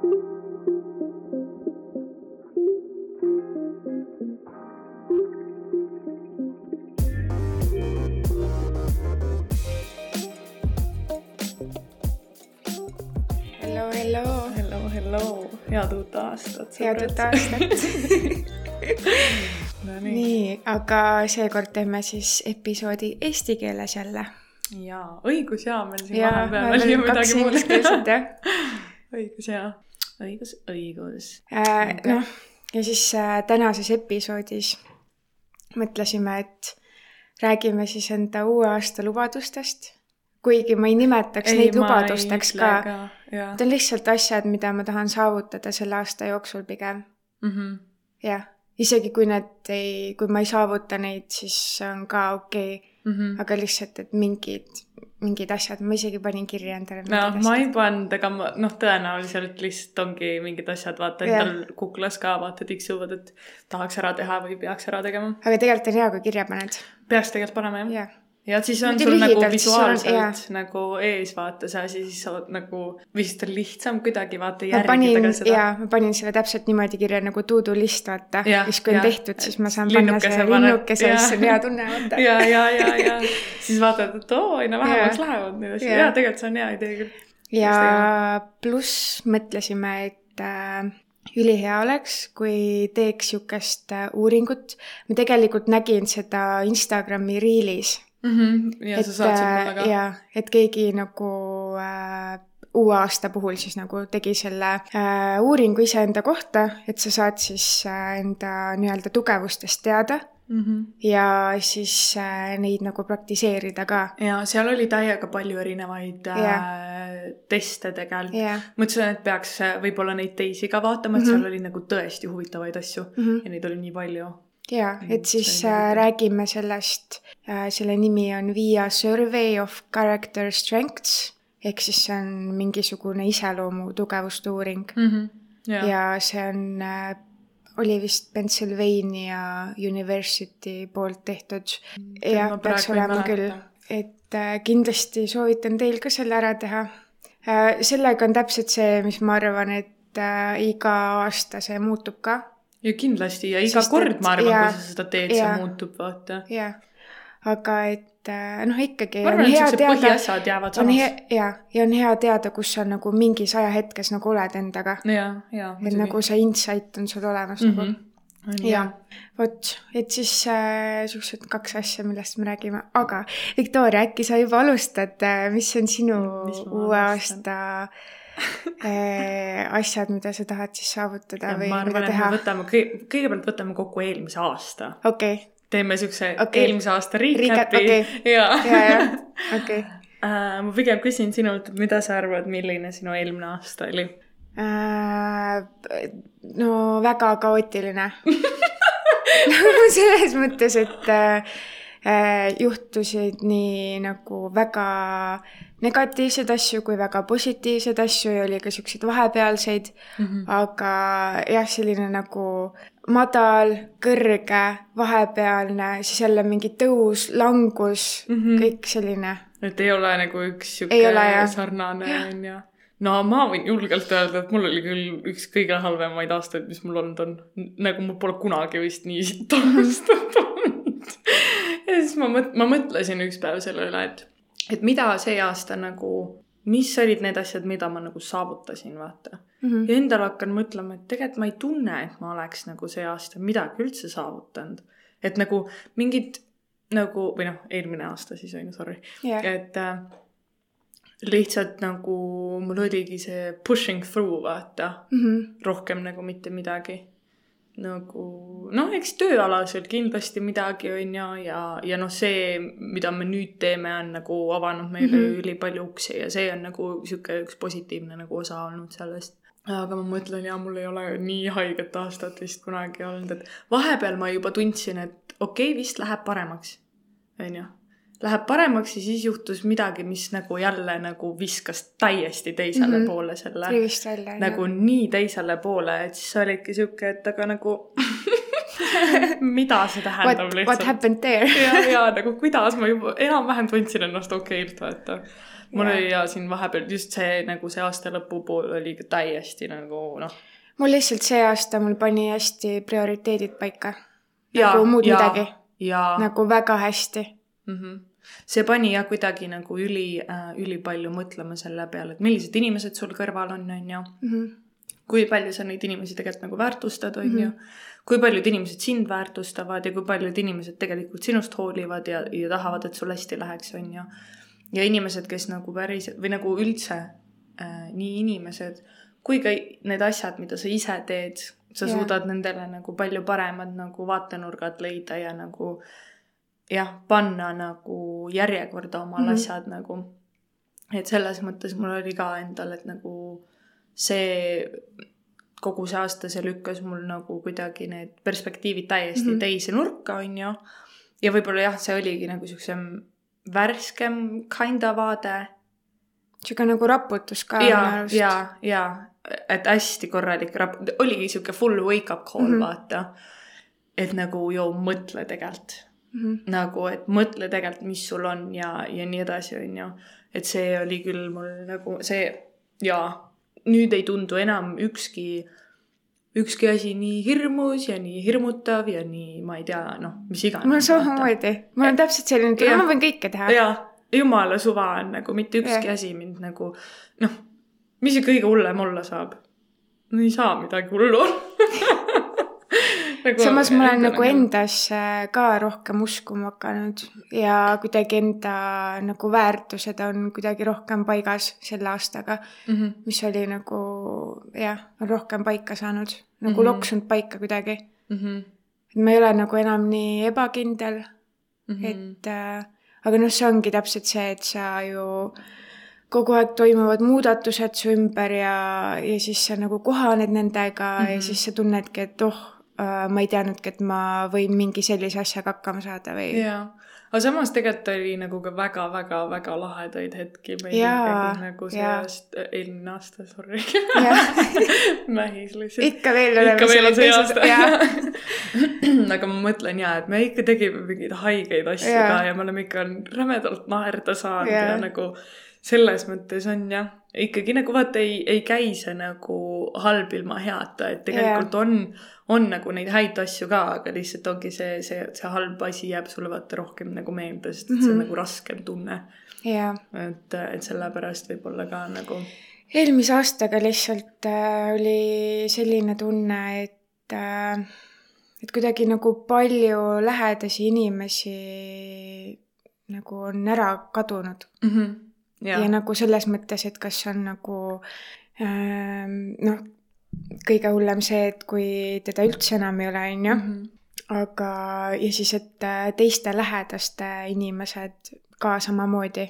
hello, hello. hello, hello, head uut aastat. head uut aastat no nii. nii, aga seekord teeme siis episoodi eesti keeles jälle. jaa, õigus jaa, meil siin vahepeal oli midagi muud. õigus jaa, õigus, õigus äh, Okei. noh, ja siis äh, tänases episoodis mõtlesime, et räägime siis enda uue aasta lubadustest. kuigi ma ei nimetaks neid lubadusteks ka, jah need on lihtsalt asjad, mida ma tahan saavutada selle aasta jooksul pigem. mm -hmm. jah, isegi kui need ei, kui ma ei saavuta neid, siis on ka okei okay. Mm -hmm. aga lihtsalt, et mingid, mingid asjad, ma isegi panin kirja endale. no ma ei pannud, aga ma noh, tõenäoliselt lihtsalt ongi mingid asjad, vaata endal kuklas ka vaata tiksuvad, et tahaks ära teha või peaks ära tegema. aga tegelikult on hea, kui kirja paned. peaks tegelikult panema jah. jah, ja siis on Muidu sul nagu lühidalt, siis sul on- visuaalselt nagu ees vaata see asi, siis sa nagu, vist on lihtsam kuidagi vaata järgida seda. ja ma panin selle täpselt niimoodi kirja nagu to do list vaata. Siis kui on jah. tehtud, siis ma saan panna Linnukese selle paned, linnukese, siis on hea tunne vaata. ja, ja, ja, ja siis vaatad, et oo, aina vähemaks lähevad need asjad. Jah. jaa, tegelikult see on hea idee küll. ja pluss mõtlesime, et äh, ülihea oleks, kui teeks niisugust äh, uuringut. ma tegelikult nägin seda Instagrami Reelis ja sa saatsid mulle ka. ja, et keegi nagu äh, uue aasta puhul siis nagu tegi selle äh, uuringu iseenda kohta, et sa saad siis äh, enda nii-öelda tugevustest teada ja siis äh, neid nagu praktiseerida ka. ja seal oli täiega palju erinevaid äh, Jah. teste tegelikult. jah, mõtlesin, et peaks äh, võib-olla neid teisi ka vaatama, et Mhm. seal oli nagu tõesti huvitavaid asju ja neid oli nii palju. Ja et siis äh, räägime sellest. Äh,, selle nimi on Via Survey of Character Strengths. Ehk siis see on mingisugune iseloomu tugevuste uuring. Ja, ja see on äh, oli vist Pennsylvania University poolt tehtud. jah, ma peaks olema küll. Et äh, kindlasti soovitan teil ka selle ära teha. Äh,. sellega on täpselt see, mis ma arvan, et äh, iga aasta see muutub ka ja kindlasti ja iga Sest kord et- ma arvan, kui sa seda teed, see muutub, vaata. jah, aga et äh, noh, ikkagi ma on arvan, et siuksed põhiasjad jäävad samaks. ja, ja on hea teada, kus sa nagu mingis ajahetkes nagu oled endaga. et nagu see insight on sul olemas mm. -hmm. Mhm. on ja vot, et siis äh, siuksed kaks asja, millest me räägime, aga Viktoria, äkki sa juba alustad, mis on sinu uue aasta äh, asjad, mida sa tahad siis saavutada või ma mida arvan, me teha? võtame, kõigepealt võtame kokku eelmise aasta. okei, teeme siukse okay. eelmise aasta Recap, recap'i okei. ja, ja, ja, okei. Äh, ma pigem küsin sinult, mida sa arvad, milline sinu eelmine aasta oli? Äh, no väga kaootiline. selles mõttes, et äh, äh, juhtusid nii nagu väga negatiivseid asju kui väga positiivseid asju ja oli ka siukseid vahepealseid mm, -hmm. aga jah, selline nagu madal, kõrge, vahepealne, siis jälle mingi tõus, langus mm. -hmm. kõik selline. et ei ole nagu üks jah. sarnane onju. no ma võin julgelt öelda, et mul oli küll üks kõige halvemaid aastaid, mis mul olnud on. nagu mul pole kunagi vist nii sitt aastat olnud. ja siis ma mõt-, ma mõtlesin üks päev selle üle, et, et mida see aasta nagu, mis olid need asjad, mida ma nagu saavutasin, vaata. Mhm. ja endale hakkan mõtlema, et tegelikult ma ei tunne, et ma oleks nagu see aasta midagi üldse saavutanud. et nagu mingid nagu, või noh, eelmine aasta siis on ju, sorry. jah, et äh, lihtsalt nagu mul oligi see pushing through, vaata, Mhm. rohkem nagu mitte midagi. Nagu noh, eks tööalaselt kindlasti midagi on ju ja, ja noh, see, mida me nüüd teeme, on nagu avanud meile mm. -hmm. ülipalju uksi ja see on nagu sihuke üks positiivne nagu osa olnud sellest. aga ma mõtlen ja mul ei ole nii haiget aastat vist kunagi olnud, et vahepeal ma juba tundsin, et okei okay,, vist läheb paremaks, onju läheb paremaks ja siis juhtus midagi, mis nagu jälle nagu viskas täiesti teisele mm. -hmm. poole selle rivist välja. nagu nii teisele poole, et siis sa olidki sihuke, et aga nagu mida see tähendab What, what lihtsalt. happened there? ja, ja nagu kuidas ma juba enam-vähem tundsin ennast okeilt, vaata. mul Jaa. oli ja siin vahepeal just see nagu see aasta lõpu pool oli täiesti nagu noh. mul lihtsalt see aasta mul pani hästi prioriteedid paika. nagu muud midagi, ja nagu väga hästi. mm -hmm. See pani jah kuidagi nagu üli äh,, ülipalju mõtlema selle peale, et millised inimesed sul kõrval on, on ju. Mhm. kui palju sa neid inimesi tegelikult nagu väärtustad, on Mhm. ju. kui paljud inimesed sind väärtustavad ja kui paljud inimesed tegelikult sinust hoolivad ja, ja tahavad, et sul hästi läheks, on ju. ja inimesed, kes nagu päris või nagu üldse äh, nii inimesed kui ka need asjad, mida sa ise teed, sa yeah. suudad nendele nagu palju paremad nagu vaatenurgad leida ja nagu jah, panna nagu järjekorda omal mm. -hmm. asjad nagu. et selles mõttes mul oli ka endal, et nagu see kogu see aasta, see lükkas mul nagu kuidagi need perspektiivid täiesti mm. -hmm. teise nurka, on ju. ja võib-olla jah, see oligi nagu siuksem värskem kinda vaade sihuke nagu raputus ka ja, ja, ja et hästi korralik rap-, oligi sihuke full wake up call mm. -hmm. vaata. et nagu joo, mõtle tegelikult Mhm. nagu, et mõtle tegelikult, mis sul on ja, ja nii edasi, on ju. et see oli küll mul nagu see ja nüüd ei tundu enam ükski, ükski asi nii hirmus ja nii hirmutav ja nii, ma ei tea, noh, mis iganes. mul on samamoodi, mul on täpselt selline tunne, ma võin kõike teha. ja jumala suva on nagu mitte ükski Jah. asi mind nagu noh, mis see kõige hullem olla saab? no ei saa midagi hullu nagu, samas ma olen nagu endasse ka rohkem uskuma hakanud ja kuidagi enda nagu väärtused on kuidagi rohkem paigas selle aastaga, mm. -hmm. mis oli nagu jah, on rohkem paika saanud, nagu mm. -hmm. loksunud paika kuidagi. Mm -hmm. et ma ei ole nagu enam nii ebakindel, Mm -hmm. et äh, aga noh, see ongi täpselt see, et sa ju kogu aeg toimuvad muudatused su ümber ja, ja siis sa nagu kohaned nendega mm -hmm. ja Mhm. siis sa tunnedki, et oh, ma ei teadnudki, et ma võin mingi sellise asjaga hakkama saada või. jaa, aga samas tegelikult oli nagu ka väga-väga-väga lahedaid hetki meil Jaa, nagu jaa. aasta, eelmine aasta, sorry mähis lihtsalt. ikka veel oleme ikka veel on see aasta aga ma mõtlen jaa, et me ikka tegime mingeid haigeid asju Jaa. ka ja me oleme ikka rämedalt naerda saanud Jaa. ja nagu selles mõttes on jah, ikkagi nagu vaata ei, ei käi see nagu halb ilma heata, et tegelikult on, on nagu neid häid asju ka, aga lihtsalt ongi see, see, see halb asi jääb sulle vaata rohkem nagu meelde, sest et see on Mhm. nagu raskem tunne. jaa, et, et sellepärast võib-olla ka nagu eelmise aastaga lihtsalt äh, oli selline tunne, et äh, et kuidagi nagu palju lähedasi inimesi nagu on ära kadunud mm. -hmm. Ja, nagu selles mõttes, et kas on nagu ähm, noh, kõige hullem see, et kui teda üldse enam ei ole, on ju, Mhm. aga ja siis, et äh, teiste lähedaste inimesed ka samamoodi.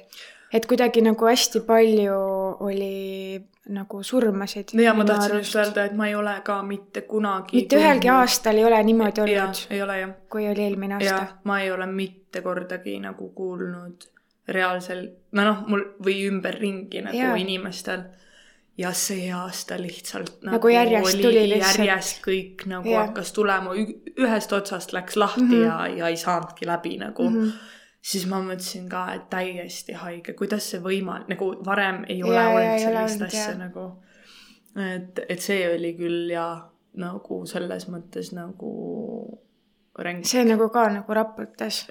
et kuidagi nagu hästi palju oli nagu surmasid. ja ma tahtsin just öelda, et ma ei ole ka mitte kunagi mitte ühelgi aastal ei ole niimoodi olnud,, ei ole jah. kui oli eelmine aasta. ma ei ole mitte kordagi nagu kuulnud reaalselt, no noh, mul või ümberringi nagu ja. inimestel. ja see aasta lihtsalt nagu, Nagu järjest oli tuli lihtsalt. järjest kõik nagu ja. hakkas tulema, ühest otsast läks lahti mm. -hmm. ja, ja ei saanudki läbi nagu mm. -hmm. siis ma mõtlesin ka, et täiesti haige, kuidas see võimalik, nagu varem ei ole jaa, olnud sellist asja jaa. nagu. et, et see oli küll ja nagu selles mõttes nagu ränk. see nagu ka nagu raputas.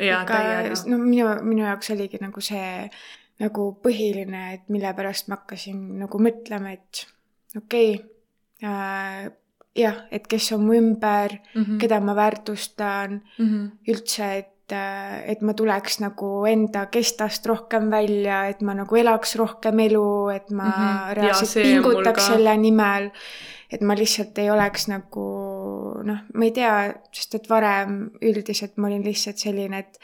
No minu, minu jaoks oligi nagu see nagu põhiline, et mille pärast ma hakkasin nagu mõtlema, et okei okay, äh,, jah, et kes on mu ümber mm. -hmm. keda ma väärtustan mm. -hmm. üldse, et, et ma tuleks nagu enda kestast rohkem välja, et ma nagu elaks rohkem elu, et ma mm. -hmm. Reaalselt pingutaks selle nimel. et ma lihtsalt ei oleks nagu noh, ma ei tea, sest et varem üldiselt ma olin lihtsalt selline, et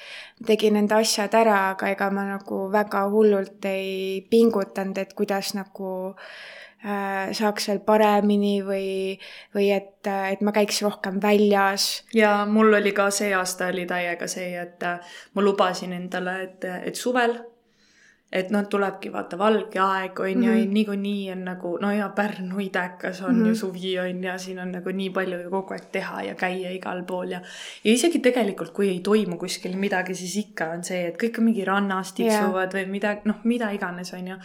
tegin enda asjad ära, aga ega ma nagu väga hullult ei pingutanud, et kuidas nagu äh, saaks veel paremini või, või et, et ma käiks rohkem väljas. Ja mul oli ka see aasta oli täiega see, et äh, ma lubasin endale, et, et suvel et noh, tulebki vaata valge aeg on ju mm -hmm., niikuinii on nagu no ja Pärnu idekas on mm -hmm. ju suvi on ja siin on nagu nii palju ju kogu aeg teha ja käia igal pool ja. ja isegi tegelikult, kui ei toimu kuskil midagi, siis ikka on see, et kõik on mingi rannas tiksuvad yeah. või midagi, noh, mida iganes on ju.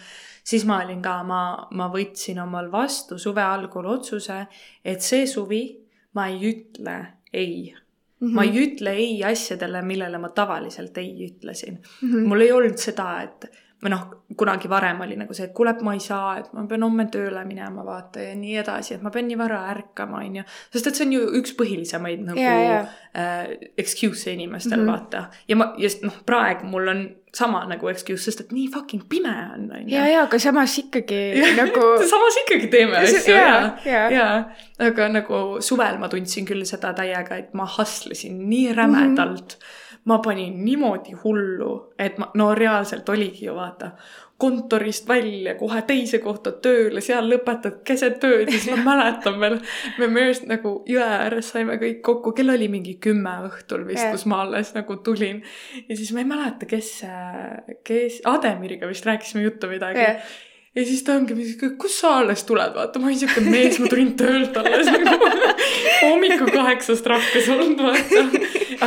siis ma olin ka, ma, ma võtsin omal vastu suve algul otsuse, et see suvi ma ei ütle ei Mm -hmm. ma ei ütle ei asjadele, millele ma tavaliselt ei ütlesin mm. -hmm. mul ei olnud seda, et või noh, kunagi varem oli nagu see, et kuule, et ma ei saa, et ma pean homme tööle minema, vaata ja nii edasi, et ma pean nii vara ärkama, on ju. sest et see on ju üks põhilisemaid nagu yeah, yeah. Äh, excuse'e inimestel mm, -hmm. vaata. ja ma, just noh, praegu mul on sama nagu excuse, sest et nii fucking pime on, on ju. ja, ja aga samas ikkagi nagu samas ikkagi teeme asju ja, ja, ja, aga nagu suvel ma tundsin küll seda täiega, et ma hustle isin nii rämedalt mm. -hmm ma panin niimoodi hullu, et ma, no reaalselt oligi ju vaata, kontorist välja kohe teise kohta tööle, seal lõpetad keset ööd ja siis ma mäletan veel, me mööst nagu jõe ääres saime kõik kokku, kell oli mingi kümme õhtul vist kus ma alles nagu tulin. ja siis ma ei mäleta, kes, kes, Ademiriga vist rääkisime juttu midagi. Yeah ja siis ta ongi kus sa alles tuled, vaata, ma olin siuke mees, ma tulin töölt alles nagu. Hommikul kaheksast rakkes olnud, vaata.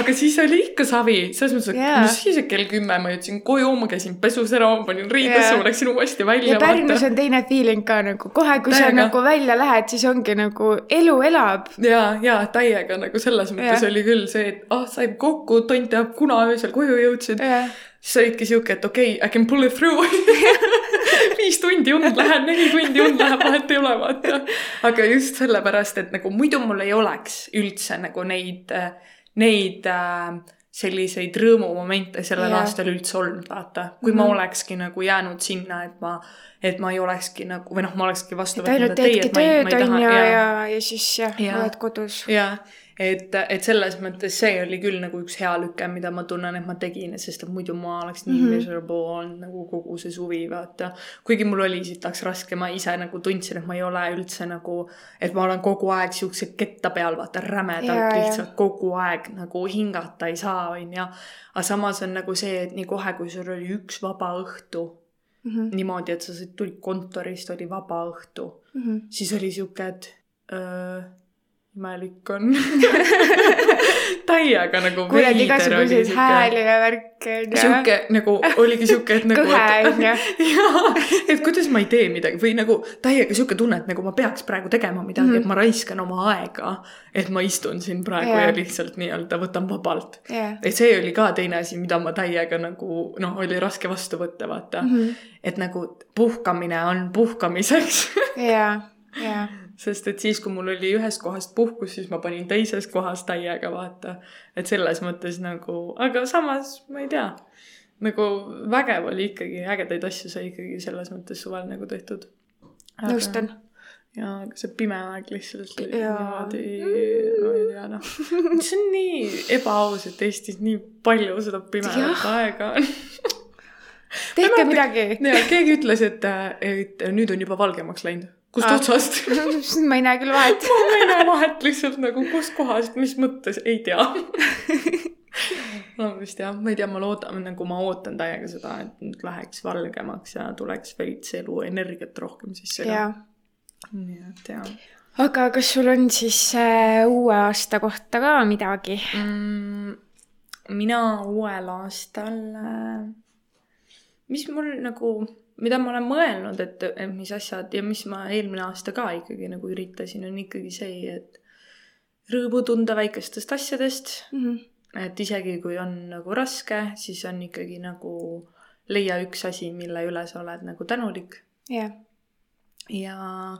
Aga siis oli ikka savi, selles mõttes, et yeah. mis siis, et kell kümme ma jõudsin koju, ma käisin pesus ära, ma panin riidesse yeah., ma läksin uuesti välja. ja Pärnus on teine feeling ka nagu kohe, kui täiega. sa nagu välja lähed, siis ongi nagu elu elab. ja, ja täiega nagu selles mõttes yeah. oli küll see, et ah, saime kokku, tont teab, kuna öösel koju jõudsid yeah siis olidki sihuke, et okei okay,, I can pull it through viis tundi und läheb, neli tundi und läheb, vahet ei ole, vaata. aga just sellepärast, et nagu muidu mul ei oleks üldse nagu neid, neid äh, selliseid rõõmumomente sellel yeah. aastal üldse olnud, vaata. kui mm -hmm. ma mhm. olekski nagu jäänud sinna, et ma, et ma ei olekski nagu, või noh, ma olekski vastu võtnud. ainult teedki tööd, on ju, ja, ja, ja siis jah ja,, oled kodus. jah et, et selles mõttes see oli küll nagu üks hea lüke, mida ma tunnen, et ma tegin, sest et muidu ma oleks nii mm -hmm. miserable olnud nagu kogu see suvi, vaata. kuigi mul oli sitaks raske, ma ise nagu tundsin, et ma ei ole üldse nagu, et ma olen kogu aeg siukse ketta peal, vaata, rämedalt ja, lihtsalt ja. kogu aeg nagu hingata ei saa, onju. aga samas on nagu see, et nii kohe, kui sul oli üks vaba õhtu mm, -hmm. niimoodi, et sa tulid kontorist, oli vaba õhtu mm, -hmm. siis oli siuke, et öö, imelik on täiega nagu kuuled igasuguseid hääli ja värke on ju. sihuke nagu oligi sihuke, et nagu. kõhe on ju. jaa, et kuidas ma ei tee midagi või nagu täiega sihuke tunne, et nagu ma peaks praegu tegema midagi mm, -hmm. et ma raiskan oma aega. et ma istun siin praegu yeah. ja lihtsalt nii-öelda võtan vabalt yeah.. et see oli ka teine asi, mida ma täiega nagu noh, oli raske vastu võtta, vaata mm. -hmm. et nagu puhkamine on puhkamiseks. jaa, jaa sest et siis, kui mul oli ühest kohast puhkus, siis ma panin teises kohas täiega vaata. et selles mõttes nagu, aga samas ma ei tea, nagu vägev oli ikkagi, ägedaid asju sai ikkagi selles mõttes suvel nagu tehtud. nõustun. ja see pime aeg lihtsalt oli niimoodi, ma ei tea noh, see on nii ebaaus, et Eestis nii palju seda pimedat aega on tehke midagi. ja keegi ütles, et, et nüüd on juba valgemaks läinud kust ah. otsast ma ei näe küll vahet ma ei näe vahet lihtsalt nagu kustkohast, mis mõttes, ei tea no vist jah, ma ei tea, ma loodan, nagu ma ootan täiega seda, et nüüd läheks valgemaks ja tuleks veits eluenergiat rohkem sisse ka. nii et jah. aga kas sul on siis äh, uue aasta kohta ka midagi mm,? mina uuel aastal äh,, mis mul nagu mida ma olen mõelnud, et, mis asjad ja mis ma eelmine aasta ka ikkagi nagu üritasin, on ikkagi see, et rõõmu tunda väikestest asjadest mm. -hmm. et isegi kui on nagu raske, siis on ikkagi nagu leia üks asi, mille üle sa oled nagu tänulik yeah.. ja,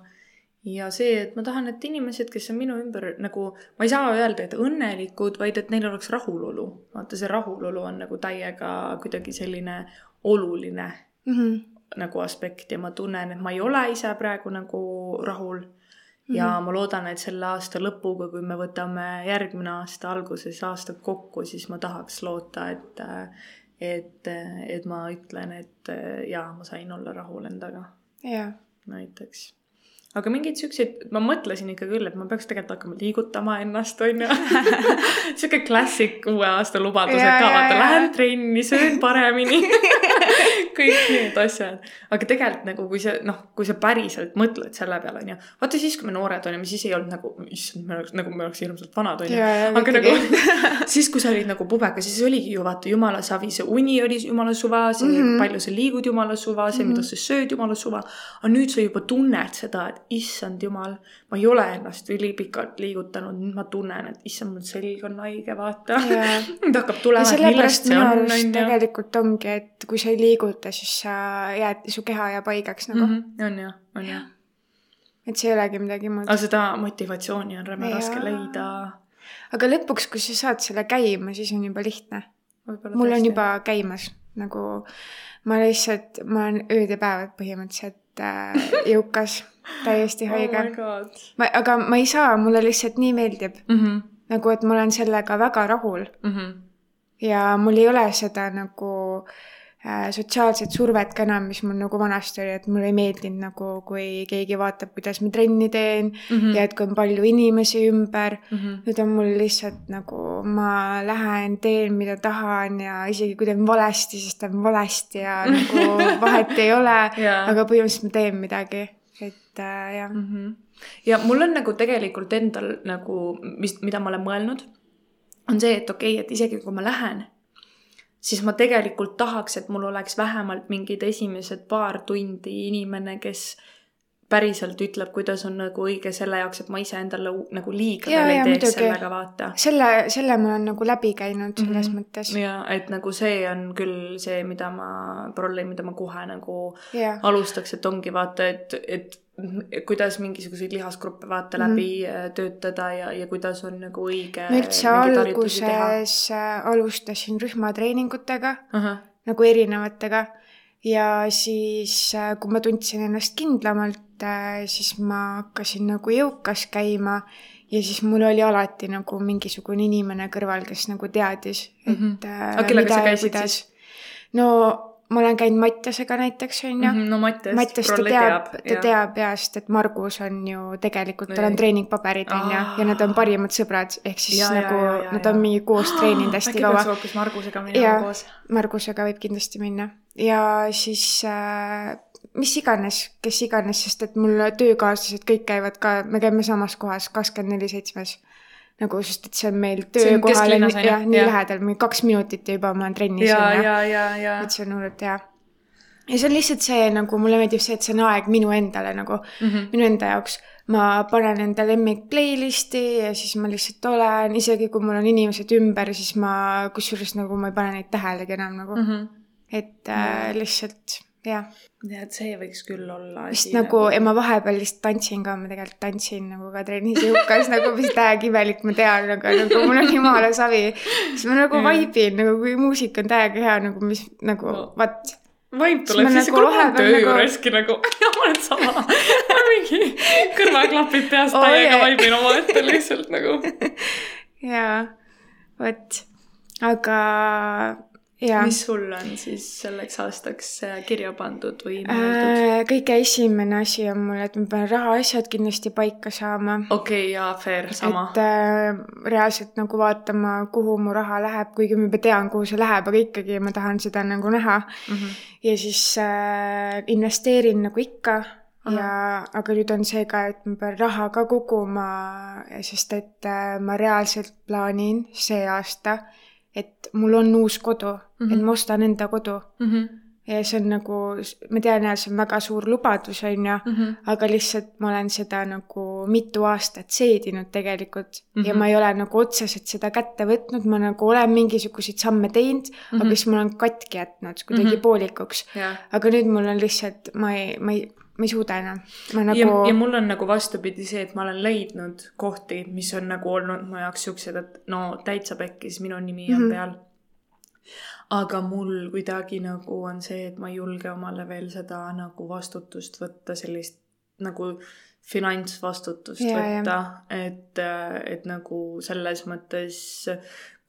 ja see, et ma tahan, et inimesed, kes on minu ümber nagu, ma ei saa öelda, et õnnelikud, vaid et neil oleks rahulolu. vaata, see rahulolu on nagu täiega kuidagi selline oluline mm. -hmm nagu aspekt ja ma tunnen, et ma ei ole ise praegu nagu rahul. ja mm -hmm. ma loodan, et selle aasta lõpuga, kui me võtame järgmine aasta alguses aastad kokku, siis ma tahaks loota, et, et, et ma ütlen, et jaa, ma sain olla rahul endaga. jah. näiteks aga mingeid siukseid, ma mõtlesin ikka küll, et ma peaks tegelikult hakkama liigutama ennast, onju. sihuke klassik uue aasta lubadused ka, vaata, lähen trenni, söön paremini kõik need asjad. aga tegelikult nagu, kui sa noh, kui sa päriselt mõtled selle peale, onju. vaata siis, kui me noored olime, siis ei olnud nagu, issand, me oleks nagu, me oleks hirmsalt vanad, onju. aga nagu siis, kui sa olid nagu pubega, siis oligi ju vaata jumala savi, see uni oli jumala suva, see mm, -hmm. palju sa liigud jumala suva, see mm, -hmm. mida sa sööd jumala suva. aga nüüd sa juba tunned seda, et issand jumal, ma ei ole ennast ülipikalt liigutanud, nüüd ma tunnen, et issand, mul selg on haige, vaata nüüd hakkab tulema, et millest see on, onju. tegelikult ongi, et kui sa ei liiguta, siis sa jääd, su keha jääb haigeks nagu mm. -hmm. on jah, on jah. et see ei olegi midagi muud. aga seda motivatsiooni on räme raske leida. aga lõpuks, kui sa saad selle käima, siis on juba lihtne. mul on juba käimas nagu ma lihtsalt, ma olen ööd ja päevad põhimõtteliselt äh, jõukas täiesti oh haige oh. ma, aga ma ei saa, mulle lihtsalt nii meeldib mm. -hmm. nagu, et ma olen sellega väga rahul mm. -hmm. ja mul ei ole seda nagu äh, sotsiaalset survet ka enam, mis mul nagu vanasti oli, et mulle ei meeldinud nagu, kui keegi vaatab, kuidas ma trenni teen mm -hmm. ja et kui on palju inimesi ümber mm. -hmm. nüüd on mul lihtsalt nagu, ma lähen, teen, mida tahan ja isegi kui teen valesti, siis teen valesti ja nagu vahet ei ole yeah., aga põhimõtteliselt ma teen midagi et äh, jah mm. -hmm. ja mul on nagu tegelikult endal nagu, mis, mida ma olen mõelnud, on see, et okei okay,, et isegi kui ma lähen, siis ma tegelikult tahaks, et mul oleks vähemalt mingid esimesed paar tundi inimene, kes päriselt ütleb, kuidas on nagu õige selle jaoks, et ma iseendale nagu liiga ja, veel ei teeks sellega, vaata. selle, selle ma olen nagu läbi käinud selles mm -hmm. mõttes. ja et nagu see on küll see, mida ma, probleem, mida ma kohe nagu ja. alustaks, et ongi vaata, et, et kuidas mingisuguseid lihasgruppe vaata läbi mm. töötada ja, ja kuidas on nagu õige. ma üldse alguses äh, alustasin rühmatreeningutega uh, -huh. nagu erinevatega ja siis, äh, kui ma tundsin ennast kindlamalt, siis ma hakkasin nagu jõukas käima ja siis mul oli alati nagu mingisugune inimene kõrval, kes nagu teadis, et mm. -hmm. aga kellega sa käisid siis? no ma olen käinud Mattiasega näiteks onju mm. -hmm, no Mattias, Mattias, ta teab, ta teab ja, sest et Margus on ju tegelikult, tal on treeningpaberid onju ja nad on parimad sõbrad, ehk siis ja, nagu ja, ja, nad on mingi koos treeninud hästi kaua. äkki peaks hoopis Margusega minema koos? Margusega võib kindlasti minna ja siis äh, mis iganes, kes iganes, sest et mul töökaaslased kõik käivad ka, me käime samas kohas kakskümmend neli seitsmes. Nagu, sest et see on meil töökohal on jah, nii ja. lähedal, mingi kaks minutit ja juba ma olen trennis. ja, ja, ja, ja. et see on hullult hea. ja see on lihtsalt see nagu, mulle meeldib see, et see on aeg minu endale nagu mm, -hmm. minu enda jaoks. ma panen enda lemmik playlist'i ja siis ma lihtsalt olen, isegi kui mul on inimesed ümber, siis ma, kusjuures nagu ma ei pane neid tähelegi enam nagu mm. -hmm. et äh, lihtsalt jah. ja et see võiks küll olla. vist nagu, nagu, ja ma vahepeal lihtsalt tantsin ka, ma tegelikult tantsin nagu ka trennis jõukas nagu mis täiega imelik, ma tean, aga nagu mul on jumala savi. siis ma nagu vibe in nagu, kui muusika on täiega hea nagu, mis nagu no. vat vaim tuleb siis nagu kohe töö nagu... juureski nagu, ma olen sama mingi kõrvaklapid peas oh, täiega yeah. vaibin omaette lihtsalt nagu. jaa, vot, aga mis sul on siis selleks aastaks äh, kirja pandud või mõeldud äh,? kõige esimene asi on mul, et ma pean rahaasjad kindlasti paika saama. okei okay,, jaa, fair, sama. et äh, reaalselt nagu vaatama, kuhu mu raha läheb, kuigi ma juba tean, kuhu see läheb, aga ikkagi ma tahan seda nagu näha mm. -hmm. ja siis äh, investeerin nagu ikka Aha. ja, aga nüüd on see ka, et ma pean raha ka koguma, sest et äh, ma reaalselt plaanin see aasta et mul on uus kodu mm, -hmm. et mhm. ma ostan enda kodu mm. -hmm. ja see on nagu, ma tean jah, see on väga suur lubadus, on ju -hmm. aga lihtsalt ma olen seda nagu mitu aastat seedinud tegelikult mm -hmm. ja mhm. ma ei ole nagu otseselt seda kätte võtnud, ma nagu olen mingisuguseid samme teinud mm, -hmm. aga siis ma olen katki jätnud kuidagi mm -hmm. poolikuks yeah.. aga nüüd mul on lihtsalt, ma ei, ma ei ma ei suuda enam. ma nagu. ja, ja mul on nagu vastupidi see, et ma olen leidnud kohti, mis on nagu olnud mu jaoks siuksed, et no täitsa pekkis, minu nimi on mm -hmm. peal. aga mul kuidagi nagu on see, et ma ei julge omale veel seda nagu vastutust võtta, sellist nagu finantsvastutust ja, võtta, et, et nagu selles mõttes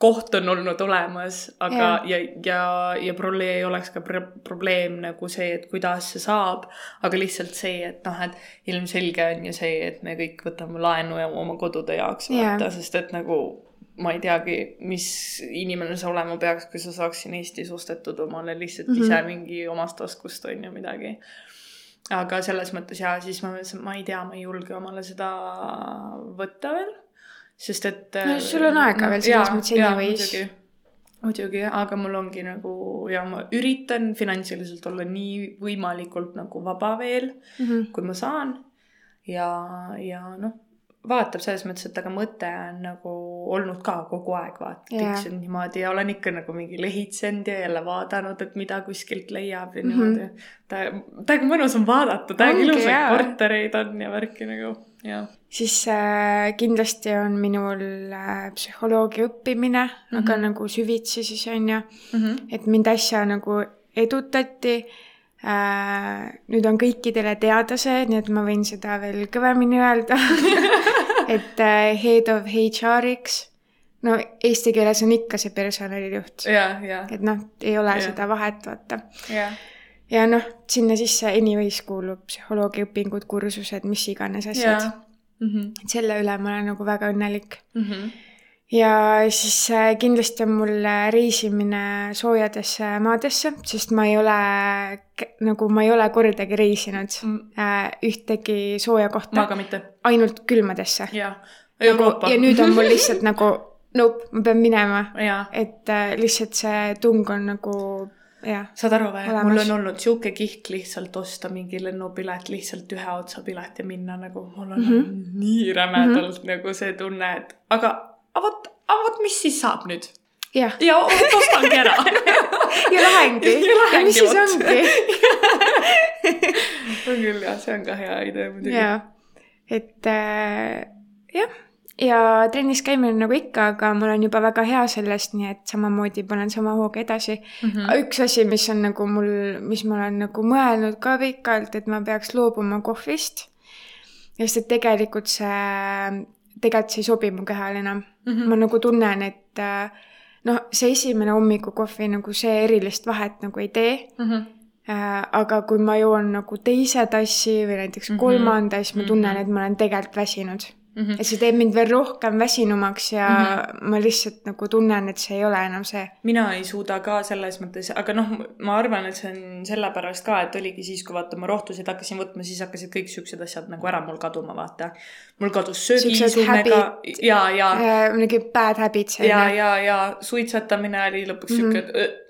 koht on olnud olemas, aga ja, ja, ja, ja probleem ei oleks ka probleem nagu see, et kuidas see saab, aga lihtsalt see, et noh, et ilmselge on ju see, et me kõik võtame laenu ja oma kodude jaoks, vaata, sest et nagu ma ei teagi, mis inimene sa olema peaks, kui sa saaks siin Eestis ostetud omale lihtsalt mm. -hmm. ise mingi omast taskust on ju midagi. aga selles mõttes jaa, siis ma mõtlesin, et ma ei tea, ma ei julge omale seda võtta veel, sest et. No sul on aega veel selles mõttes anyways. muidugi, muidugi, aga mul ongi nagu ja ma üritan finantsiliselt olla nii võimalikult nagu vaba veel mm. -hmm. kui ma saan ja, ja noh, vaatab selles mõttes, et aga mõte on nagu olnud ka kogu aeg vaata yeah. tiksunud niimoodi ja olen ikka nagu mingi lehitsenud ja jälle vaadanud, et mida kuskilt leiab ja niimoodi mm. -hmm. ta, täiega mõnus on vaadata, täiega ilusaid kortereid on ja värki nagu. Siis äh, kindlasti on minul äh, psühholoogia õppimine mm, -hmm. aga Mhm. nagu süvitsi siis on ju, Mm -hmm. et mind äsja nagu edutati äh, nüüd on kõikidele teada see, nii et ma võin seda veel kõvemini öelda et äh, head of HR-iks, no eesti keeles on ikka see personalijuht, ja, ja, et noh, ei ole Jah. seda vahet, vaata. Ja, noh, sinna sisse anyways kuulub psühholoogiaõpingud, kursused, mis iganes asjad ja. Mm -hmm. et selle üle ma olen nagu väga õnnelik. Mm -hmm. ja siis äh, kindlasti on mul äh, reisimine soojadesse maadesse, sest ma ei ole, nagu ma ei ole kordagi reisinud äh, ühtegi sooja ma kohta, ka mitte, ainult külmadesse. ja. nagu ja nüüd on mul lihtsalt nagu nope, ma pean minema, et äh, lihtsalt see tung on nagu saad aru või, mul on olnud sihuke kihk lihtsalt osta mingi lennupilet, lihtsalt ühe otsa pilet ja minna nagu, mul on mm. -hmm. nii rämedalt mm -hmm. nagu see tunne, et aga, aga vot, aga vot, mis siis saab nüüd? ja vot ostangi ära ja lähengi Ja ja lähengi, mis siis ongi on küll jah, see on ka hea idee muidugi. et äh, jah, ja trennis käimine nagu ikka, aga ma olen juba väga hea sellest, nii et samamoodi panen sama hooga edasi Mm mm.. -hmm. üks asi, mis on nagu mul, mis ma olen nagu mõelnud ka pikalt, et ma peaks loobuma kohvist. sest et tegelikult see, tegelikult see ei sobi mu kehale enam mm. -hmm. ma nagu tunnen, et noh, see esimene hommikukohvi nagu see erilist vahet nagu ei tee Mm -hmm. Aga kui ma joon nagu teise tassi või näiteks Mhm. kolmanda, siis ma tunnen, Mhm. et ma olen tegelikult väsinud. Mm -hmm. et see teeb mind veel rohkem väsinumaks ja mm. -hmm. ma lihtsalt nagu tunnen, et see ei ole enam see. mina ei suuda ka selles mõttes, aga noh, ma arvan, et see on sellepärast ka, et oligi siis, kui vaata ma rohtusid hakkasin võtma, siis hakkasid kõik siuksed asjad nagu ära mul kaduma, vaata. mul kadus söögiisumega ja, ja, mingi bad habits ja, ja, ja suitsetamine oli lõpuks Mhm. siuke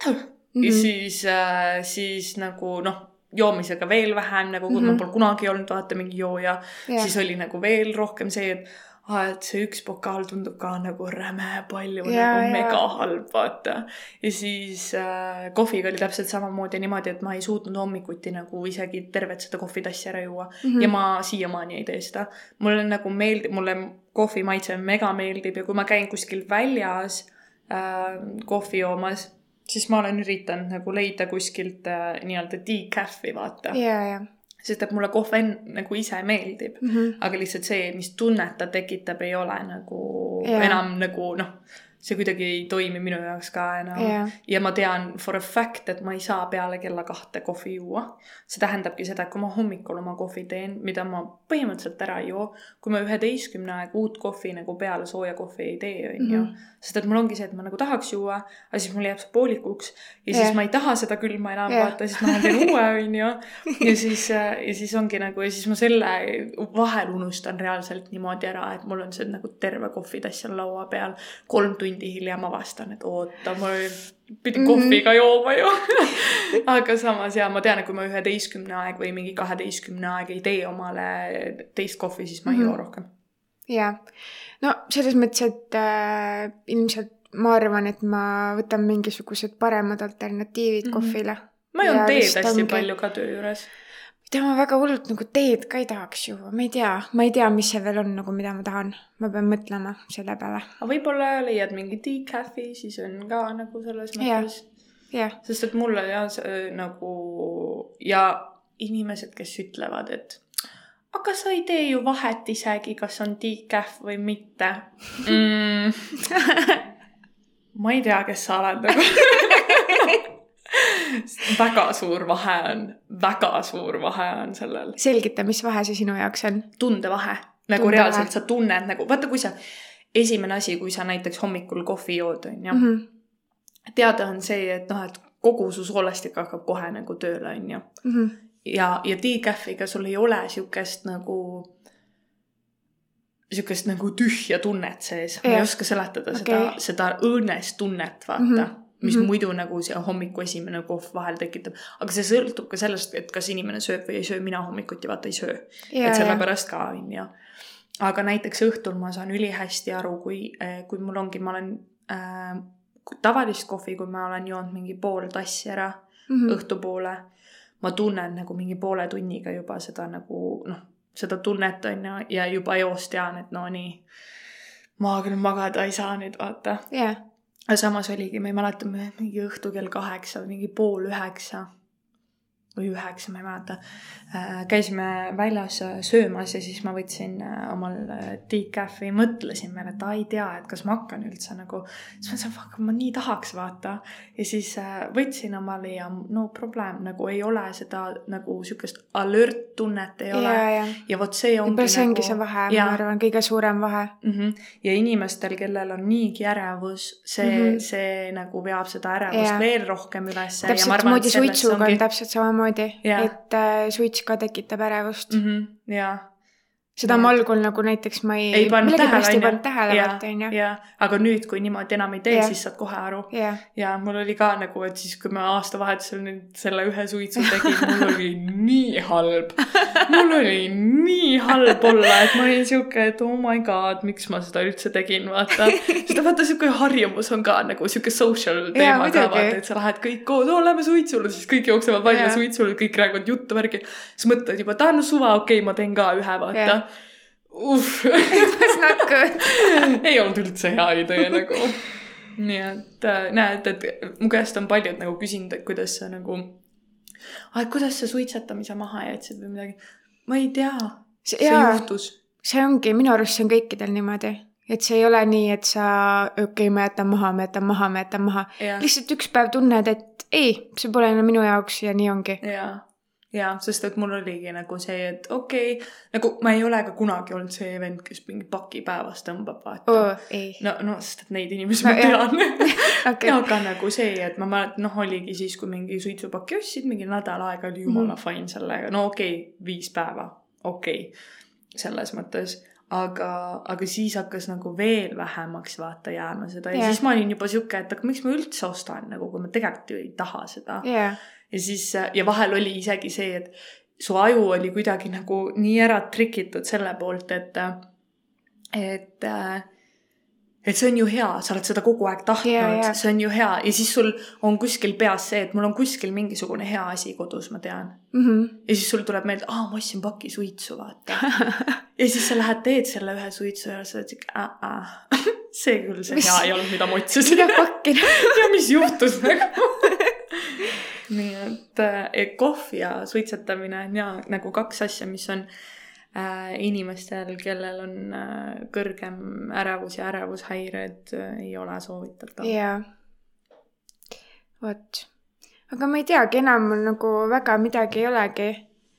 mm, -hmm. ja siis äh,, siis nagu noh, joomisega veel vähem nagu mm, -hmm. ma Mhm. pole kunagi olnud vaata mingi jooja, Jah. siis oli nagu veel rohkem see, et aa, et see üks pokaal tundub ka nagu räme palju Jaa, nagu jaa. mega halb, vaata. ja siis äh, kohviga oli täpselt samamoodi niimoodi, et ma ei suutnud hommikuti nagu isegi tervet seda kohvitassi ära juua mm. -hmm. ja ma siiamaani ei tee seda. mulle nagu meeldib, mulle kohvi maitse mega meeldib ja kui ma käin kuskil väljas äh, kohvi joomas, siis ma olen üritanud nagu leida kuskilt äh, nii-öelda decaf'i, vaata. ja, ja. sest et mulle kohv en- nagu ise meeldib aga lihtsalt see, mis tunnet ta tekitab, ei ole nagu yeah. enam nagu noh, see kuidagi ei toimi minu jaoks ka enam Jaa. ja ma tean for a fact, et ma ei saa peale kella kahte kohvi juua. see tähendabki seda, et kui ma hommikul oma kohvi teen, mida ma põhimõtteliselt ära ei joo, kui ma üheteistkümne aega uut kohvi nagu peale sooja kohvi ei tee, onju Mhm.. sest et mul ongi see, et ma nagu tahaks juua, aga siis mul jääb see poolikuks ja siis Jah. ma ei taha seda külma enam Jah. vaata, siis ma teen uue, onju. ja siis, ja siis ongi nagu ja siis ma selle vahel unustan reaalselt niimoodi ära, et mul on see nagu terve kohvitass seal laua peal. kolm tundi hiljem avastan, et oota, ma pidin Mhm. kohviga jooma ju. aga samas ja ma tean, et kui ma üheteistkümne aeg või mingi kaheteistkümne aeg ei tee omale teist kohvi, siis ma ei Mhm. joo rohkem. ja, no selles mõttes, et äh, ilmselt ma arvan, et ma võtan mingisugused paremad alternatiivid Mhm. kohvile. ma joon teed hästi ongi- palju ka töö juures. tead, ma väga hullult nagu teed ka ei tahaks juua, ma ei tea, ma ei tea, mis see veel on nagu, mida ma tahan. ma pean mõtlema selle peale. aga võib-olla leiad mingi decaf'i, siis on ka nagu selles Jah. mõttes. jah, sest et mulle ja see nagu ja inimesed, kes ütlevad, et aga sa ei tee ju vahet isegi, kas on decaf või mitte mm. ma ei tea, kes sa oled nagu väga suur vahe on, väga suur vahe on sellel selgita, mis vahe see sinu jaoks on. tundevahe. nagu Tundevahe. reaalselt sa tunned nagu, vaata, kui sa esimene asi, kui sa näiteks hommikul kohvi jood, on ju, Mhm. teada on see, et noh, et kogu su soolastik hakkab kohe nagu tööle, on ju. Mhm. ja, ja decaf'iga sul ei ole siukest nagu, siukest nagu tühja tunnet sees, ma ei oska seletada Okei. seda, seda õõnestunnet, vaata mm. -hmm. Mis mm. -hmm. muidu nagu see hommiku esimene kohv vahel tekitab. aga see sõltub ka sellest, et kas inimene sööb või ei söö, mina hommikuti vaata ei söö. et sellepärast ka on ju. aga näiteks õhtul ma saan ülihästi aru, kui, kui mul ongi, ma olen äh, tavalist kohvi, kui ma olen joonud mingi pool tassi ära Mhm. õhtupoole, ma tunnen nagu mingi poole tunniga juba seda nagu noh, seda tunnet on ju ja juba eos tean, et no nii, ma küll magada ei saa nüüd vaata. ja, aga samas oligi, ma ei mäleta, mingi õhtu kell kaheksa või mingi pool üheksa või üheksa, ma ei mäleta. käisime väljas äh, söömas ja siis ma võtsin äh, omal äh, decaf'i, mõtlesin veel, et aa ei tea, et kas ma hakkan üldse nagu, siis mõtlesin, fuck, ma nii tahaks vaata. ja siis äh, võtsin omale ja no probleem nagu ei ole seda nagu siukest alert tunnet ei ja, ole. ja. ja vot see ongi võib-olla see ongi nagu see vahe, ma arvan, kõige suurem vahe. mm. -hmm. ja inimestel, kellel on niigi ärevus, see mm. -hmm. see nagu veab seda ärevust Jaa. veel rohkem ülesse. täpselt moodi suitsuga on täpselt samamoodi, Jaa. et äh, suits ka tekitab ärevust mm. -hmm. jaa, seda ma algul nagu näiteks ma ei, ei pannud tähele, ei pannud. tähele, vaata onju. jaa, aga nüüd, kui niimoodi enam ei tee, Jah. siis saad kohe aru. jah, ja mul oli ka nagu, et siis, kui ma aastavahetusel nüüd selle ühe suitsu tegin, mul oli nii halb. mul oli nii halb olla, et ma olin sihuke, et oh my god, miks ma seda üldse tegin, vaata. seda vaata sihuke harjumus on ka nagu sihuke social teema ka vaata, et sa lähed kõik koos, oo lähme suitsule, siis kõik jooksevad välja suitsule, kõik räägivad juttu, värki. siis mõtled juba, et aa no suva, okei okay,, ma teen ka ühe, vaata Uh it's not good. ei olnud üldse hea idee nagu. nii et äh, näed, et mu käest on paljud nagu küsinud, et kuidas sa nagu, et kuidas sa suitsetamise maha jätsid või midagi. ma ei tea, see jaa, juhtus. see ongi, minu arust see on kõikidel niimoodi, et see ei ole nii, et sa, okei okay,, ma jätan maha, ma jätan maha, ma jätan maha. lihtsalt üks päev tunned, et ei, see pole enam minu jaoks ja nii ongi. ja, ja sest et mul oligi nagu see, et okei okay,, nagu ma ei ole ka kunagi olnud see vend, kes mingi paki päevas tõmbab, vaata ei. no, no sest et neid inimesi No ma tean okei, aga nagu see, et ma mäletan, noh, oligi siis, kui mingi suitsupaki ostsid, mingi nädal aega oli jumala mm. fine sellega, no okei okay,, viis päeva, okei okay,, selles mõttes. aga, aga siis hakkas nagu veel vähemaks vaata jääma seda ja yeah. siis ma olin juba sihuke, et aga miks ma üldse ostan nagu, kui ma tegelikult ju ei taha seda yeah.. Ja siis ja vahel oli isegi see, et su aju oli kuidagi nagu nii ära trikitud selle poolt, et, et, et see on ju hea, sa oled seda kogu aeg tahtnud yeah, yeah., see on ju hea ja siis sul on kuskil peas see, et mul on kuskil mingisugune hea asi kodus, ma tean. Mhm. ja siis sul tuleb meelde, aa, ma ostsin paki suitsu, vaata. ja siis sa lähed, teed selle ühe suitsu ja sa oled siuke, see küll see Mis- hea ei olnud, mida ma otsisin mida pakki. ja mis juhtus nagu. Nii et äh, kohv ja suitsetamine on ja nagu kaks asja, mis on äh, inimestel, kellel on äh, kõrgem ärevus ja ärevushäired äh,, ei ole soovitatav. jaa. vot. aga ma ei teagi, enam mul nagu väga midagi ei olegi.